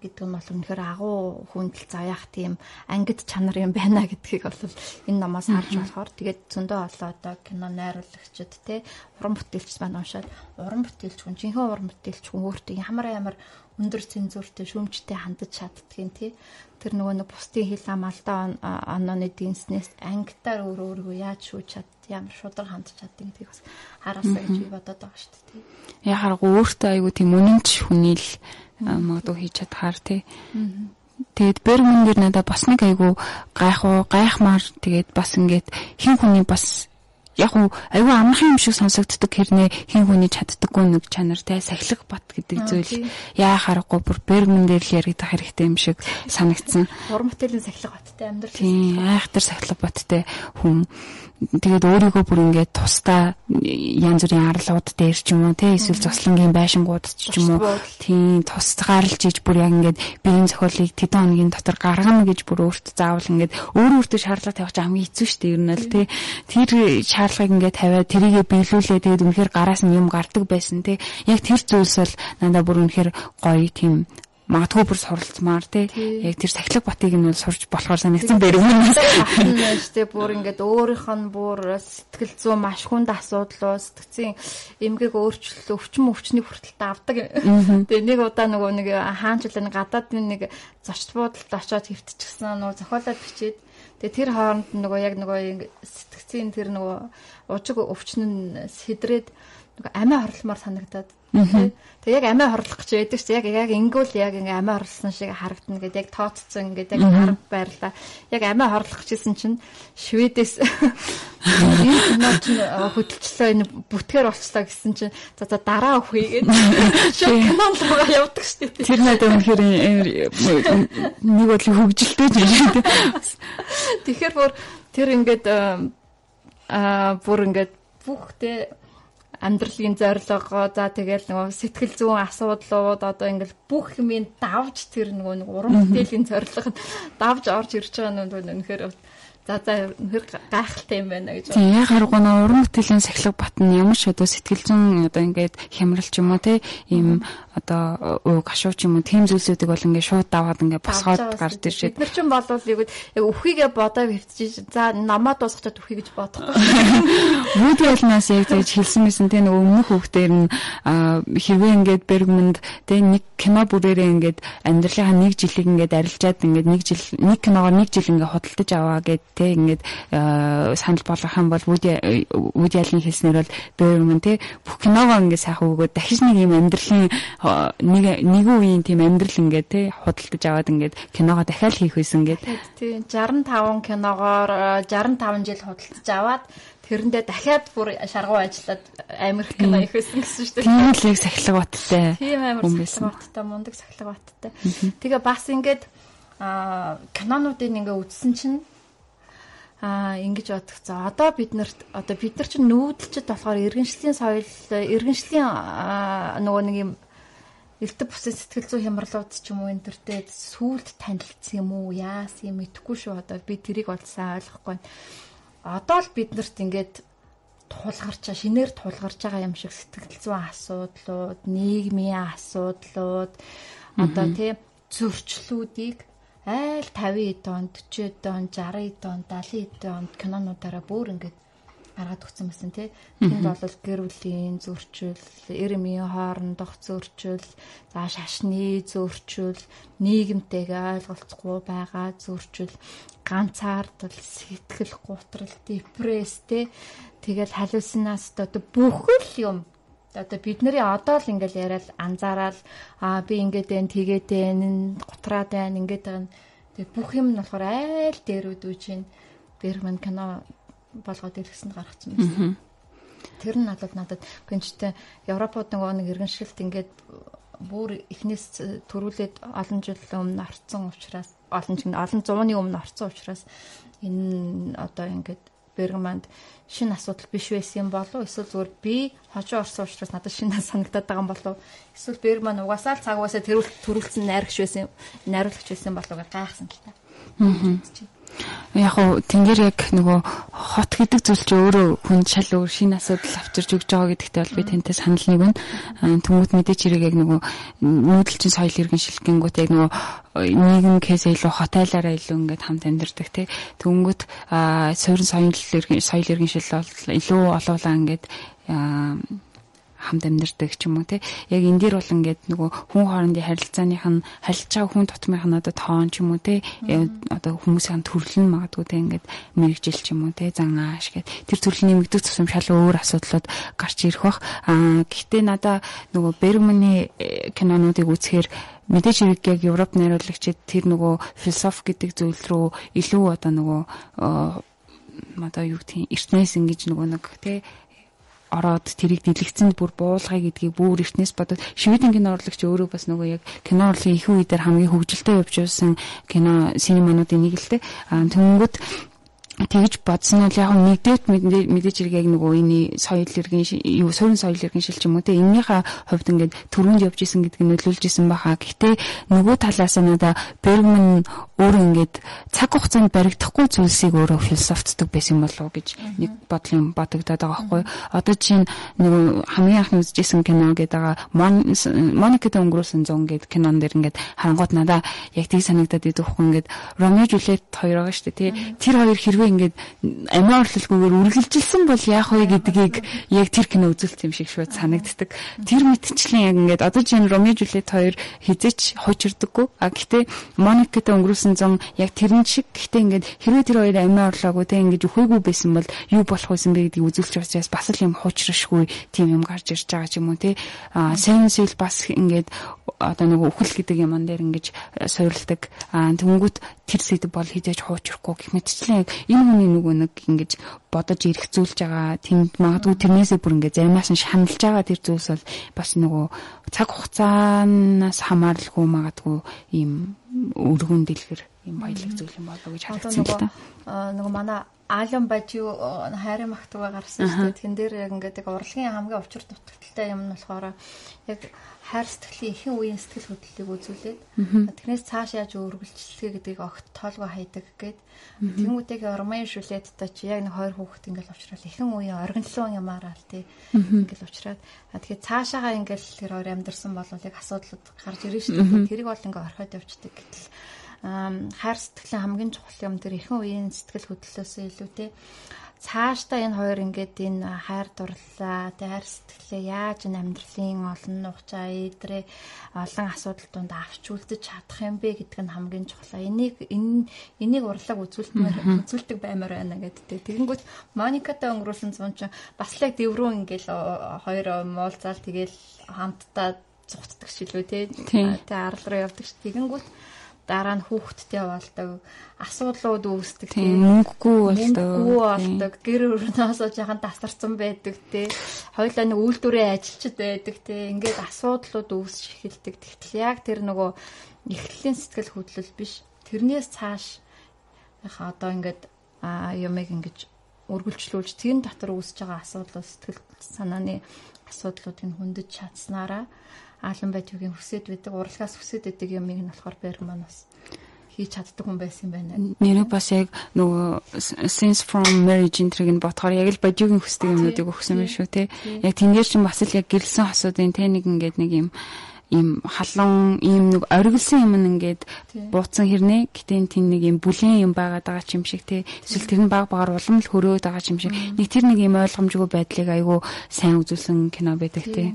гэдэг нь бол үнэхээр агуу хүндэл заяах тийм ангид чанар юм байна гэдгийг бол энэ номоос харж болохоор. Тэгээд зөндөө олоо одоо кино найруулагчид те уран бүтээлч маань уншаад уран бүтээлч хүн жинхэнэ уран бүтээлч хүн өөртөө ямар ямар өндөр цензуртэй шүүмжтэй хандаж чаддгийн тий тэр нөгөө нэг бусдын хил ам алдаа онооны дэнснээс ангитаар өөр өөргөө яаж шүүж чад ямар шудраг хандж чаддгийг гэдгийг бас хараасаа гэж би бодоод байгаа шүү дээ тий яхааргүй өөртөө айгу тийм үнэнч хүний л магадгүй хийж чадхаар тий. Тэгээд Бергман дээр надад бас нэг айгу гайхуу гайхмаар тэгээд бас ингээд хин хүний бас яг уу айгүй амархан юм шиг сонсогддог хэрнээ хин хүний чаддаггүй нэг чанартай сахилах бат гэдэг зүйл яа харахгүй бүр Бергман дээр л яригдах хэрэгтэй юм шиг санагдсан. Уран бүтээлийн сахилах баттай амьдрал. Тийм айхтар сахилах баттай хүн тэгээд өөрийгөө бүр ингээд тусдаа янз бүрийн арлууд дээр ч юм уу те эсвэл зослонгийн байшингууд ч юм уу. Тийм тусгаарлж иж бүр яг ингээд биеийн зохиолыг тэдэн хоногийн дотор гаргана гэж бүр өөртөө заавал ингээд өөр өөртөө шаардлага тавих чинь хамгийн хэцүү шүү дээ ер нь л те тэр шаардлагыг ингээд тавиад тэрийгэ биелүүлээ. Тэгээд үнэхээр гараас нь юм гардаг байсан те яг тэр зүйлс бол надаа бүр үнэхээр гоё тийм магадгүй бүр суралцмаар тий. Яг тэр сахилга батыг нь бол сурж болохоор санагдсан бэрэгнээс байна. тий бүр ингээд өөрийнх нь бүр сэтгэл зүй маш хүнд асуудал уу сэтгцийн эмгэг өөрчлөлт өвчин өвчнийг хүртэл давдаг тэгээ нэг удаа нөгөө нэг хаанчлал гадаадын нэг зочд буудалд очиод хэвтчихсэн нөгөө зохиолоод бичээд. Тэгээ тэр хооронд нөгөө яг нөгөө сэтгцийн тэр нөгөө ужиг өвчин нь сэдрээд нөгөө амиа хорлмоор санагдаад Тэг яг амиа хорлох гэж байдаг чи яг яг ингүүл яг ингээ амиа хорлсон шиг харагдана гэдэг яг тооцсон ингээд яг хараг байрлаа. Яг амиа хорлох гэжсэн чинь Шведээс энэ кино чинь хөдөлчлөө энэ бүтгээр болчлоо гэсэн чинь за за дараа өхөе гэдэг. Шок кинон руугаа явдаг дээ. Тэр надад үнэхээр нэг бодлоо хөгжилтэй юм. Тэгэхээр бүр тэр ингээд аа бүр ингээд бүхтэй амьдралын зорилгоо за тэгэл нөгөө сэтгэл зүйн асуудлууд одоо ингээл бүх юмыг давж тэр нөгөө нэг уран бүтээлийн зорилго нь давж орж ирж байгаа нь үнэхээр За за хэр гайхалтай юм байна гэж. Тийм яг харгуу нөө уран бүтээлийн сахилга бат нь ямар ч одоо сэтгэл зүйн одоо ингээд хямралч юм уу те ийм одоо уу гашууч юм уу тийм зүйлсүүдийг бол ингээд шууд даваад ингээд босгоод гарч иршээ. Бид нар ч болвол яг яг өхийгээ бодоо хөвтчих. За намаа дуусчихад өхий гэж бодохгүй. Бүд ялнаас яг тэгж хэлсэн мэсэн нөгөө өмнөх хүүхдээр нь хэвээ ингээд Бергмэнд те нэг кино бүрээрээ ингээд амьдралынхаа нэг жилиг ингээд арилжаад ингээд нэг жил нэг киногоор нэг жил ингээд худалдаж аваа гэд те ингээд санал болгох юм бол Woody Allen хэлснээр бол Bergman те бүх киногоо ингээд сайхан өгөөд дахиж нэг юм амьдралын нэг нэгэн үеийн тийм амьдрал ингээд те худалдаж аваад ингээд киногоо дахиад хийх байсан гээд тийм 65 киногоор 65 жил худалдаж аваад тэрэндээ дахиад бүр шаргуу ажиллаад амирх кино их байсан гэсэн шүү дээ. Тийм л их сахилга баттай. Тийм амир сахилга баттай, мундаг сахилга баттай. Тэгээ бас ингээд а кинонуудыг ингээ үзсэн чинь аа ингэж бодох за одоо бид нарт одоо бид нар чинь нүүдэлчд болохоор иргэншлийн соёл иргэншлийн нөгөө нэг юм элдв бусын сэтгэл зүй хямралууд ч юм уу энэ төртэй сүулт танилцсан юм уу? Яасан юм? Итгэхгүй шүү. Одоо би тэрийг бол сайн ойлгохгүй одоо л бид нарт ингээд тулгарч шинээр тулгарч байгаа юм шиг сэтгэл зүйн асуудлууд нийгмийн асуудлууд одоо тийм зөрчлүүдийг айл 50 онд 40 онд 60 онд 70 онд кинонуудаараа бүр ингээд гаргаад өгсөн байсан тий. Тэнд бол гэр бүлийн зөрчил, эрмийн хоорондох зөрчил, за шашны зөрчил, нийгэмтэйгээ ойлголцохгүй байгаа зөрчил, ганцаардал, сэтгэл гутрал, депресс тий. Тэгэл халюцинаас одоо бүхэл юм одоо бидний одоо л ингээл яриад анзаараад аа би ингээд байна тэгээд байна гутраад байна ингээд байна тэг бүх юм нь болохоор айл дээрүүд үуч ин Бергман кино болгоод ирэхсэнд гаргацсан байсан. Тэр нь надад надад. Гэнчтэй Европод нөгөө нэг иргэншилт ингээд бүр эхнээс төрүүлээд олон жил өмнө орцсон учраас олон жил олон зууны өмнө орцсон учраас энэ одоо ингээд Бергманд шинэ асуудал биш байсан юм болов эсвэл зүгээр би хожоо орсон учраас надад шинэ санагдаад байгаа юм болов эсвэл Бергман угаасаа л цаг угаасаа төрүүлсэн найрагч байсан найруулагч байсан болов гэж гайхсан л та. Аа яг уу тэнгэр яг нөгөө хот гэдэг зүйл чи өөрөө хүн шал өөр шинэ асуудал авчирч өгч байгаа гэдэгтээ бол би тантай санал нэг байна. Тэнгүүд мэдээч хэрэг яг нөгөө нүүдэлчин соёл иргэн шилгэнгүүт яг нөгөө нийгэм кейсээ илүү хотайлаараа илүү ингээд хамт амьдардаг тий. Тэнгүүд суурин соёл иргэн соёл иргэн шил бол илүү олоолаа ингээд хамт амьдардаг ч юм уу те. Яг энэ дээр бол ингээд нөгөө хүн хоорондын харилцааных нь харилцаж байгаа хүн тутмынх нь одоо тоон ч юм уу те. Одоо хүмүүсийн төрөл нь магадгүй те ингээд мэрэгжил ч юм уу те зан ааш гэд тэр төрлийн нэмэгдэх тусам шал өөр асуудлууд гарч ирэх бах. Аа гэхдээ надаа нөгөө Бергманы э, кинонуудыг үзэхээр мэдээж хэрэг яг Европ найруулагчид тэр нөгөө философи гэдэг зүйл рүү илүү одоо нөгөө одоо юу юм эртнээс ингэж нөгөө нэг тий ороод тэрийг дэлгэцэнд бүр буулгая гэдгийг бүр эртнээс бодоод Шведийн кино урлагч өөрөө бас нөгөө яг кино урлагийн их үедэр хамгийн хөгжилтэй явж байсан кино синемануудын нэг л. Аа тэнгүүд тэгж бодсон нь яг нэгдээд мэдээж хэрэг яг нөгөө энэ соёл иргэн юу суурин соёл иргэн шил ч юм уу те эннийхээ хувьд ингээд төрөнд явж исэн гэдэг нь нөлөөлж исэн баха. Гэхдээ нөгөө талаас нь надаа Бергман өөрөө ингээд цаг хугацаанд баригдахгүй зүйлсийг өөрөө философтдаг байсан болов уу гэж нэг бодлын бодогдоод байгаа байхгүй. Одоо чинь нөгөө хамгийн анхны үзчихсэн кино гэдэг байгаа Моникатай өнгөрөөсөн зун гэдэг кинон дэр ингээд харангууд надаа яг тийг санагдаад идэх байхгүй ингээд Ромео Жулиет хоёр байгаа шүү дээ тий. Тэр хоёр хэрвээ тэрийгэ ингээд амиа орлолгүйгээр үргэлжилсэн бол яах вэ гэдгийг яг тэр кино үзүүлсэн юм шиг шууд санагддаг. Тэр мэтчлэн яг ингээд одоо чинь Ромео Жулиет хоёр хизээч хуучирдаггүй. А гэхдээ Моникатай өнгөрүүлсэн зам яг тэрэн шиг гэхдээ ингээд хэрвээ тэр хоёр амиа орлоогүй те ингээд өхөөгүй байсан бол юу болох байсан бэ гэдгийг үзүүлж учраас бас л юм хуучрашгүй тийм юм гарч ирж байгаа ч юм уу те. А Seven Seal бас ингээд одоо нэг үхэл гэдэг юман дээр ингэж суйралдаг. А тэнгүүт тэр сэдв бол хизээж хуучрахгүй гэх мэтчлэн яг энэ хүний нөгөө нэг ингэж бодож эргцүүлж байгаа тэнд магадгүй тэрнээсээ бүр ингэ заримаас нь шаналж байгаа тэр зүйлс бол бас нөгөө цаг хугацаанаас хамааралгүй магадгүй ийм өргөн дэлгэр ийм баялаг зүйл юм болоо гэж харагдсан л та. Нөгөө манай Алан Бажи хайрын магтугаа гарсан шүү дээ. Тэн дээр яг ингээд яг урлагийн хамгийн учир дутагдaltaй юм нь болохоор яг хайр сэтгэлийн ихэнх үеийн сэтгэл хөдлөлийг үзүүлээд тэрнээс цааш яаж өргөлжлөхээ гэдгийг огт тоолгоо хайдаг гээд тэмүүтэйг ормын шүлээдтэй чи яг нэг хоёр хүүхэд ингээл уучрал ихэнх үеийн оргинлон юмараа л тий ингээл уучраад тэгэхээр цаашаага ингээл тэр хоёр амьдэрсэн бол яг асуудлууд гарч ирэн шүү дээ. Тэрийг бол ингээ орхиод явцдаг гэтэл хайр сэтгэлийн хамгийн чухал юм тэр ихэнх үеийн сэтгэл хөдлөлөөсөө илүүтэй цаашдаа энэ хоёр ингээд энэ хайр дурлалаа хайр сэтгэлээ яаж энэ амьдралын олон нухчаа эдрээ олон асуудал донд авч үлдэж чадах юм бэ гэдг нь хамгийн чухал. Энийг энэ энийг урлаг үзүүлтмээр үзүүлдэг баймаар байна гэдэг. Тэгэнгүүт Моникатай өнгөрүүлсэн зун чинь бас л яг дэврүү ингээл хоёр муулзаал тэгэл хамтдаа цугтдаг шилүү те. Тэ арал руу явдаг ш. Тэгэнгүүт дараа нь хүүхэдтэй болдог асуудлууд үүсдэг тийм. мөнгөгүй болдог. Мөнгөгүй болдог. Гэр өрнөөсөө жаахан тасарсан байдаг те. Хоёлаа нэг үйлдвэрийн ажилчид байдаг те. Ингээд асуудлууд үүсч эхэлдэг. Тэгтэл яг тэр нөгөө эхлэлийн сэтгэл хөдлөл биш. Тэрнээс цааш одоо ингээд юмыг ингэж үргэлжлүүлж тэр дотор үүсэж байгаа асуудлууд сэтгэл санааны асуудлуудыг хөндөж чадсанараа Аалан Бажигийн хүсэд байдаг, урлагаас хүсэд байдаг юмыг нь болохоор Бергман бас хийж чаддаг хүн байсан юм байна. Нэрээ бас яг нөгөө Sense from Marriage энтрийг нь бодохоор яг л Бажигийн хүсдэг юмнуудыг өгсөн байх шүү те. Яг тэнгэр чинь бас л яг гэрэлсэн хосуудын те нэг ингээд нэг юм ийм халуун ийм нэг оргилсан юм ингээд бууцсан хэрнээ? Гэтээ тийм нэг ийм бүлээн юм байгаад байгаа ч юм шиг те эсвэл тэр нь баг багаар улам л хөрөөд байгаа ч юм шиг. Нэг тэр нэг ийм ойлгомжгүй байдлыг айгүй сайн үзүүлсэн кино байдаг те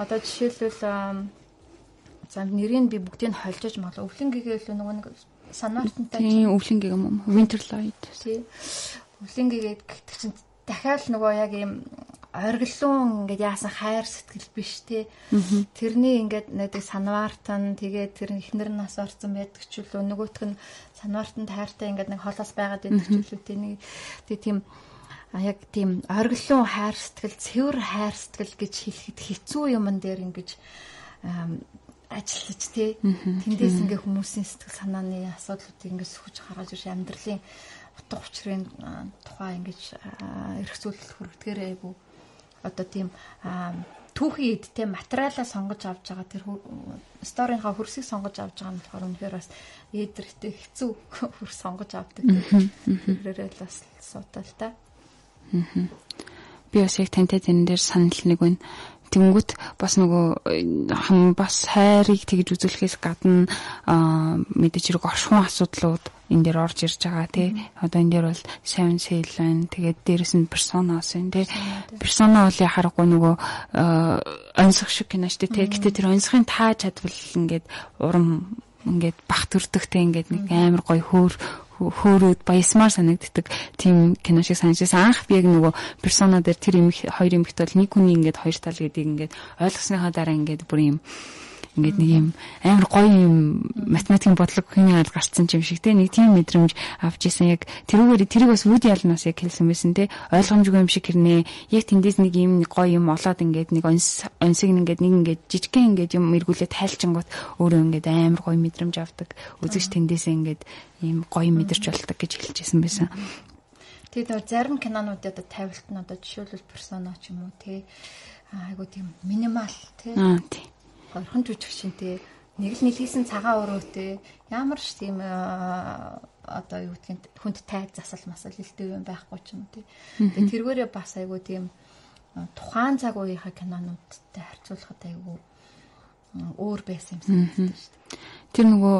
Одоо жишээлбэл за нэрийг би бүгдийг нь холжож мал өвлөн гэгээл нөгөө нэг санаартантай тийм өвлөн гэх юм уу? Winter light. Тий. Өвлөн гэгээд гэхдээ чинь дахиад нөгөө яг ийм оргилуун ингээд яасан хайр сэтгэл биш те тэрний ингээд нэг санваартан тэгээд тэр ихнэр нас орсон байдаг ч үлээ. Нөгөөх нь санваартанд хайртай ингээд нэг холоос байгаад байдаг ч үлээ. Те нэг тийм яг тийм оргилуун хайр сэтгэл, цэвэр хайр сэтгэл гэж хэлэхэд хэцүү юмн дээр ингэж ажиллаж тий. Тэндээс ингээ хүмүүсийн сэтгэл санааны асуудлуудыг ингээ сөхөж гаргаж ирж амьдралын утга учирын тухай ингэж эргцүүлэлт хүргэдгээр айгу одоо тийм түүхийн эдтэй материалаа сонгож авч байгаа тэр сторийнхаа хөрсийг сонгож авч байгаа нь болохоор үнэхээр бас эдэрхтэй хэцүү хөрс сонгож авдаг. Тэрээрээ л бас суутай л та. Би бас яг тантай тэн дээр санал нэг байна. Тэнгүүт бас нөгөө хам бас хайрыг тэгж үзүүлэхээс гадна мэдээж хэрэг оршихуун асуудлууд энэ дээр орж ирж байгаа тий. Одоо энэ дээр бол seven seal байна. Тэгээд дээрэс нь persona бас байна тий. Persona бол яхахгүй нөгөө онцгой шиг кино шүү дээ тий. Гэтэ тэр онцгойн таа чадвал ингээд урам ингээд бах төрдөгтэй ингээд нэг амар гоё хөөр хөөрөөд баясмаар санагддаг тийм кино шиг санагдсан. Анх би яг нөгөө персона дээр тэр эмх хоёр эмхт бол нэг хүний ингээд хоёр тал гэдгийг ингээд ойлгосныхаа дараа ингээд бүр юм ингээд нэг юм амар гоё юм математикийн бодлого хэмээн аль гарцсан юм шиг те нэг тийм мэдрэмж авч исэн. Яг тэрүүгээр тэрийг бас үд ялнаас яг хэлсэн байсан те. Ойлгомжгүй юм шиг хэрнээ. Яг тэндээс нэг юм гоё юм олоод ингээд нэг онс онсыг ингээд нэг ингээд жижигхэн ингээд юм эргүүлээ тайлчингууд өөрөө ингээд амар гоё мэдрэмж авдаг. Үзэгч тэндээсээ ингээд ийм гоё мэдэрч болдог гэж хэлчихсэн байсан. Тэгээд зарим кинонууд одоо тавилт нь одоо жишээлбэл персона ч юм уу тий айгу тийм минимал тий. Аа тий горхон жүжигчинтэй нэг л нэлээсэн цагаан өрөөтэй ямар ч тийм одоо юу гэдгийг хүнд тайг засал масал илтэй юм байхгүй ч юм тий. Тэгээ тэргээрээ бас айгу тийм тухайн цаг үеийнхаа кинонуудтай харьцуулахад айгу өөр байсан юм санагдаж шүү дээ. Тэр нөгөө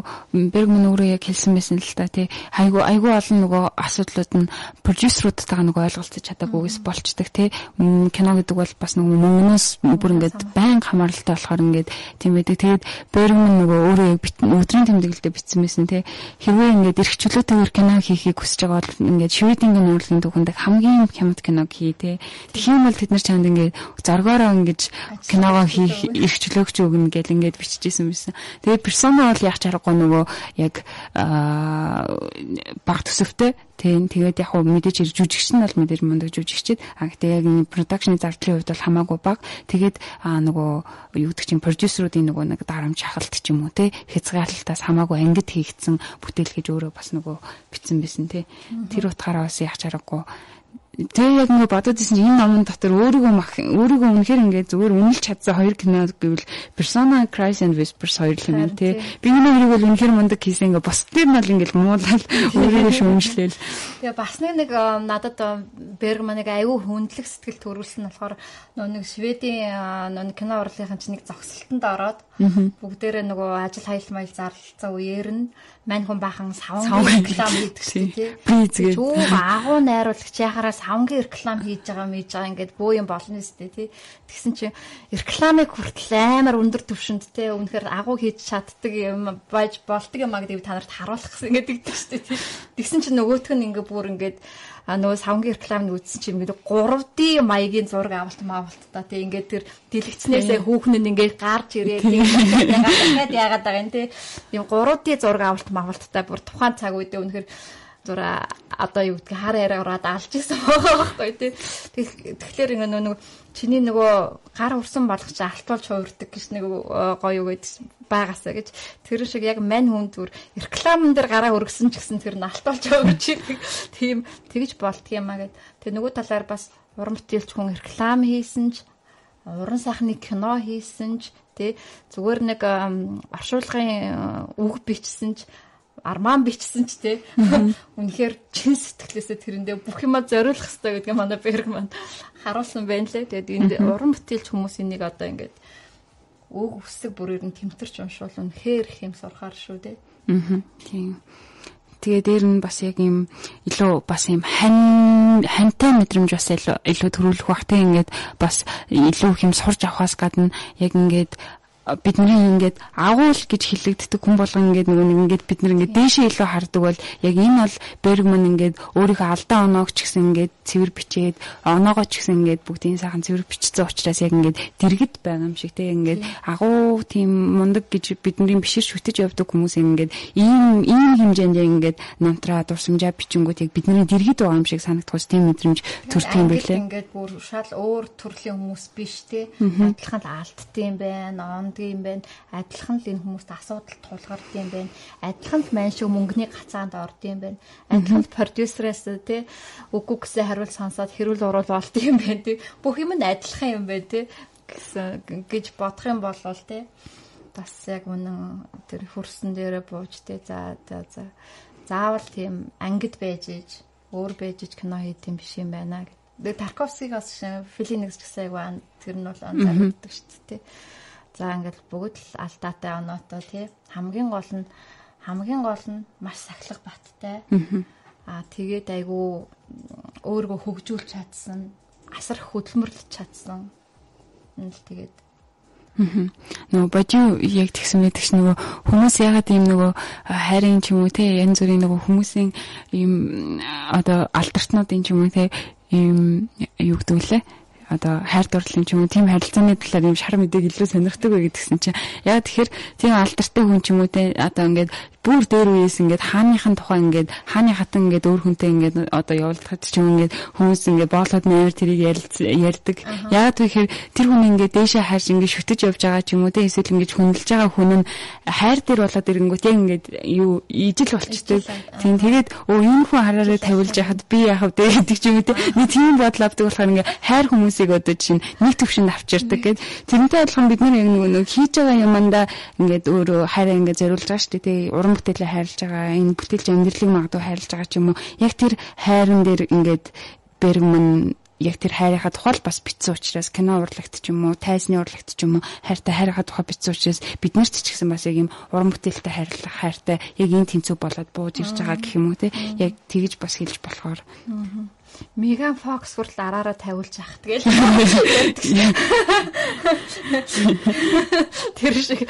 Бергман өөрөө яг хэлсэн байсан л та тий. Айгу айгу олон нөгөө асуудлууд нь продюсеруудтайгаа нөгөө ойлголцож чадаагүйгээс болчдөг тий. Кино гэдэг бол бас нөгөө мөнгнөөс бүр ингээд байнга хамааралтай болохоор ингээд тийм байдаг. Тэгээд Бергман нөгөө өөрөө өдрийн тэмдэглэлдээ бичсэн байсан тий. Хэрвээ ингээд эрх чөлөөтэйгээр кино хийхийг хүсэж байгаа бол ингээд шведингийн урлагийн түүхэнд хамгийн хямд киног хий тий. Тэгэх юм бол тэд нар чанд ингээд зоргоороо ингэж киногоо хийх эрх чөлөөгч өгнө гэл ингээд биччихсэн байсан. Тэгээд персона бол яг чаргагүй нөгөө яг баг төсөвтэй Тийм тэгээд яг хөө мэдээж ирж жүжигч нь бол мэдээж мундаг жүжигчд а гэтээ яг энэ продакшны зардлын хувьд бол хамаагүй баг. Тэгээд аа нөгөө юу гэдэг чинь продюсеруудын нөгөө нэг дарамт шахалт ч юм уу те хязгаарлалтаас хамаагүй ангид хийгдсэн бүтээл гэж өөрөө бас нөгөө битсэн байсан те. Тэр утгаараа бас яг чаргагүй Тэгээ яг нөгөө бодоод исэн чинь энэ номон дотор өөрийгөө мах өөрийгөө үнэхээр ингээд зүгээр үнэлж чадсан хоёр кино гэвэл Persona Cries and Whispers хоёр л юм тий. Би энэ хоёрыг бол үнэхээр мундаг хийсэн ингээд бусдын нь бол ингээд муулаад өөрийгөө шүүмжлээл. Тэгээ бас нэг нэг надад Бергманыг аюу хүндлэх сэтгэл төрүүлсэн болохоор нэг Шведийн нөгөө кино урлагийн чинь нэг зогсолтонд ороод бүгдээрээ нөгөө ажил хайл майл зарлалцсан үеэр нь мань хүн бахан савн реклам хийдэг шүү дээ тий. Чүү агуу найруулагч яхаараа савнгийн реклам хийж байгаа мэж байгаа ингээд бөө юм болно шүү дээ тий. Тэгсэн чинь рекламыг хүртэл амар өндөр түвшинд тий. Үнэхээр агуу хийж чаддаг юм байж болтго юм а гэдэг та нарт харуулах гэсэн ингээд дэгдэг шүү дээ тий. Тэгсэн чинь нөгөөх нь ингээд бүр ингээд а нөгөө савнгийн рекламыг үзсэн чинь ингээд 3D маягийн зураг авалт маавалт та. Тий ингээд тэр дэлгэцнээсээ хүүхэн нь ингээд гарч ирээ тэгээд яагаад байгаа юм тий юм 3D зураг авалт маавалттай бүр тухайн цаг үедээ үнэхээр зура одоо юу гэдгийг хар яриа ороод алж исэн байхгүй тий тэгэхээр ингээд нөгөө чиний нөгөө гар урсан болгоч алтуулж хуурдаг гэж нэг э, гоё үг байгаасаа гэж. Тэр шиг яг мань хүн зүр рекламн дээр гараа өргөсөн ч гэсэн тэр нь алтуулж өгч тийм тэгж а гэд. Тэр нөгөө талаар бас уран бүтээлч хүн реклам хийсэн ч уран сайхны кино хийсэн ч тий зүгээр нэг оршуулгын э, үг бичсэн ч арман бичсэн ч тий. Үнэхээр чин сэтгэлээсээ тэрэндээ бүх юма зориулах хэрэгтэй гэдгийг манай Берг маань харуулсан байна лээ. Тэгээд энд уран бүтээлч хүмүүс энийг одоо ингээд өг үсэг бүрээр нь тэмтэрч уншвал үнэхээр их юм сурахаар шүү дээ. Аа. Тийм. Тэгээ дээр нь бас яг юм илүү бас юм хань хантай мэдрэмж бас илүү илүү төрүүлэх бах тийм ингээд бас илүү их юм сурж авахаас гадна яг ингээд бидний ингээд агуул гэж хилэгддэг хүн болгон ингээд нөгөө нэг ингээд бид нар ингээд дээшээ илүү хардаг бол яг энэ бол Бергман ингээд өөрийнхөө алдаа оноог ч гэсэн ингээд цэвэр бичээд оноогоо ч гэсэн ингээд бүгдийн сайхан цэвэр бичсэн учраас яг ингээд дэргэд байгаа юм шиг тийм ингээд агуу тийм мундаг гэж бидний бишэр шүтэж явдаг хүмүүс ингээд ийм ийм хэмжээнд ингээд намтраа дурсамжаа бичингүүд яг бидний дэргэд байгаа юм шиг санагдах тийм мэдрэмж төрдөг юм байлээ. Ингээд бүр шал өөр төрлийн хүмүүс биш те адилхан алдтiin байна, онд болдго юм байна. Адилхан л энэ хүмүүст асуудал тулгардаг юм байна. Адилхан л мань шиг мөнгөний гацаанд ордог юм байна. Адилхан л продюсерээс тий үгүй гэсэн хариулт сонсоод хэрүүл уруул болдог юм байна тий. Бүх юм нь адилхан юм байна тий гэсэн гэж бодох юм бол тий бас яг үнэн тэр хөрсөн дээрээ бууж тий за за за заавал тийм ангид байж иж өөр байж иж кино хийх юм биш юм байна гэдэг. Тарковскиг бас Филинекс гэсэн яг тэр нь бол анзаардаг шүү дээ. За ингээл бүгд л алдаатай оноотой тий. Хамгийн гол нь хамгийн гол нь маш сахилах баттай. Аа тэгээд айгүй өөрийгөө хөгжүүлж чадсан, асар хөдөлмөрлөж чадсан. Энэ л тэгээд нөгөө бодиу яг тэгсэн байдаг ш нөгөө хүмүүс ягаад ийм нөгөө хайрын ч юм уу те янз бүрийн нөгөө хүмүүсийн ийм одоо алдартнуудын ч юм уу те ийм юу гэдэг лээ одоо хайр дурлалын ч юм уу тийм харилцааны талаар юм шар мэдээг илүү сонирхдаг вэ гэдгсэн чинь. Яг тэгэхээр тийм алдартай хүн ч юм уу те одоо ингээд бүр дээр үеэс ингээд хааныхын тухай ингээд хааны хатан ингээд өөр хүнтэй ингээд одоо явуулахад ч юм ингээд хүмүүс ингээд боолоод нээр тэрийг ярьдаг. Яг тэгэхээр тэр хүн ингээд дээшээ хайрж ингээд шүтэж явж байгаа ч юм уу те эсвэл ингээд хүндэлж байгаа хүн нь хайр дээр болоод ирэнгүүт яг ингээд юу ижил болчтой. Тийм тэгээд өө энэ хүн хараараа тавилж яхад би яах вэ гэдэг ч юм уу те. Нэг тийм бодол авдаг болохоор ингээд хайр хүмүүсийг одоо чинь нэг төвшөнд авчирдаг гэд тэрнтэй адилхан бид нар яг нэг хийж байгаа юмдаа ингээд өөрөө хайраа ингээд зориулж байгаа шүү дээ те уран бүтээлээ хайрлаж байгаа, энэ бүтээлч амьдралыг магадгүй хайрлаж байгаа ч юм уу. Яг тэр хайран дээр ингээд Бергман яг тэр хайрынхаа тухай л бас битсэн учраас кино урлагт ч юм уу, тайзны урлагт ч юм уу хайртай хайрынхаа тухай битсэн учраас бид нарт ч гэсэн бас яг юм уран бүтээлтэй хайрлах хайртай яг энэ тэнцүү болоод бууж ирж байгаа гэх юм уу те. Яг тэгж бас хэлж болохоор. Меган Фокс хүртэл араараа тавиулж ах тэгэл. Тэр шиг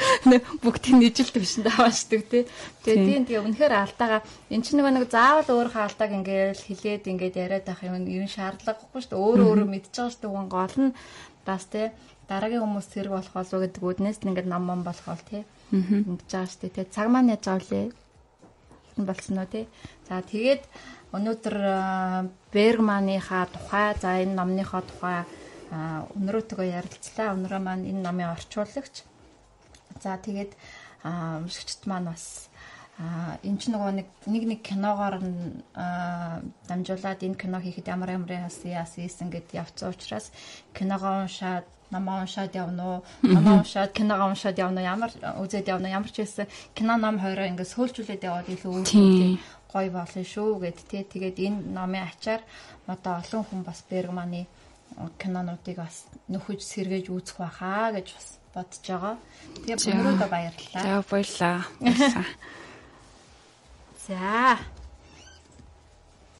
бүгдийг нийжилт төвшөнд аваачдаг тий. Тэгээ тийм тэгээ үнэхээр алдаагаа эн чинь нөгөө нэг заавал өөрийнхөө алдааг ингээл хилээд ингээд яриад ах юм юм шаардлагагүй шүү дээ. Өөрөө өөрөө мэдчихэж байгаа шүү дээ. Гол нь бас тий дараагийн хүмүүс зэрэг болох болов гэдэг үднээс нь ингээд ном ном болох бол тий. Ингэж байгаа шүү дээ тий. Цаг маань яаж вэ? болсон уу тий. За тэгээд өнөөдөр Бергманыхаа тухай за энэ номныхоо тухай өнөрөөтгөө ярилцлаа. Өнөрөө маань энэ номын орчуулагч. За тэгээд уншигчд маань бас энэ ч нөгөө нэг нэг нэг киногоор дамжуулаад энэ кино хийхэд ямар ямар яас яас ийсэн гэд явцсан учраас киногоо уншаад намаа уншаад явна уу намаа уншаад киногоо уншаад явна ямар үзээд явна ямар ч байсан кино ном хоёроо ингээд сөөлжүүлээд яваад илүү үүдээ гоё болно шүү гэд тий тэгээд энэ номын ачаар одоо олон хүн бас Бергманы кинонуудыг бас нөхөж сэргээж үзэх байхаа гэж бас бодож байгаа. Тэгээ бүгдөө баярлалаа. За баярлалаа. За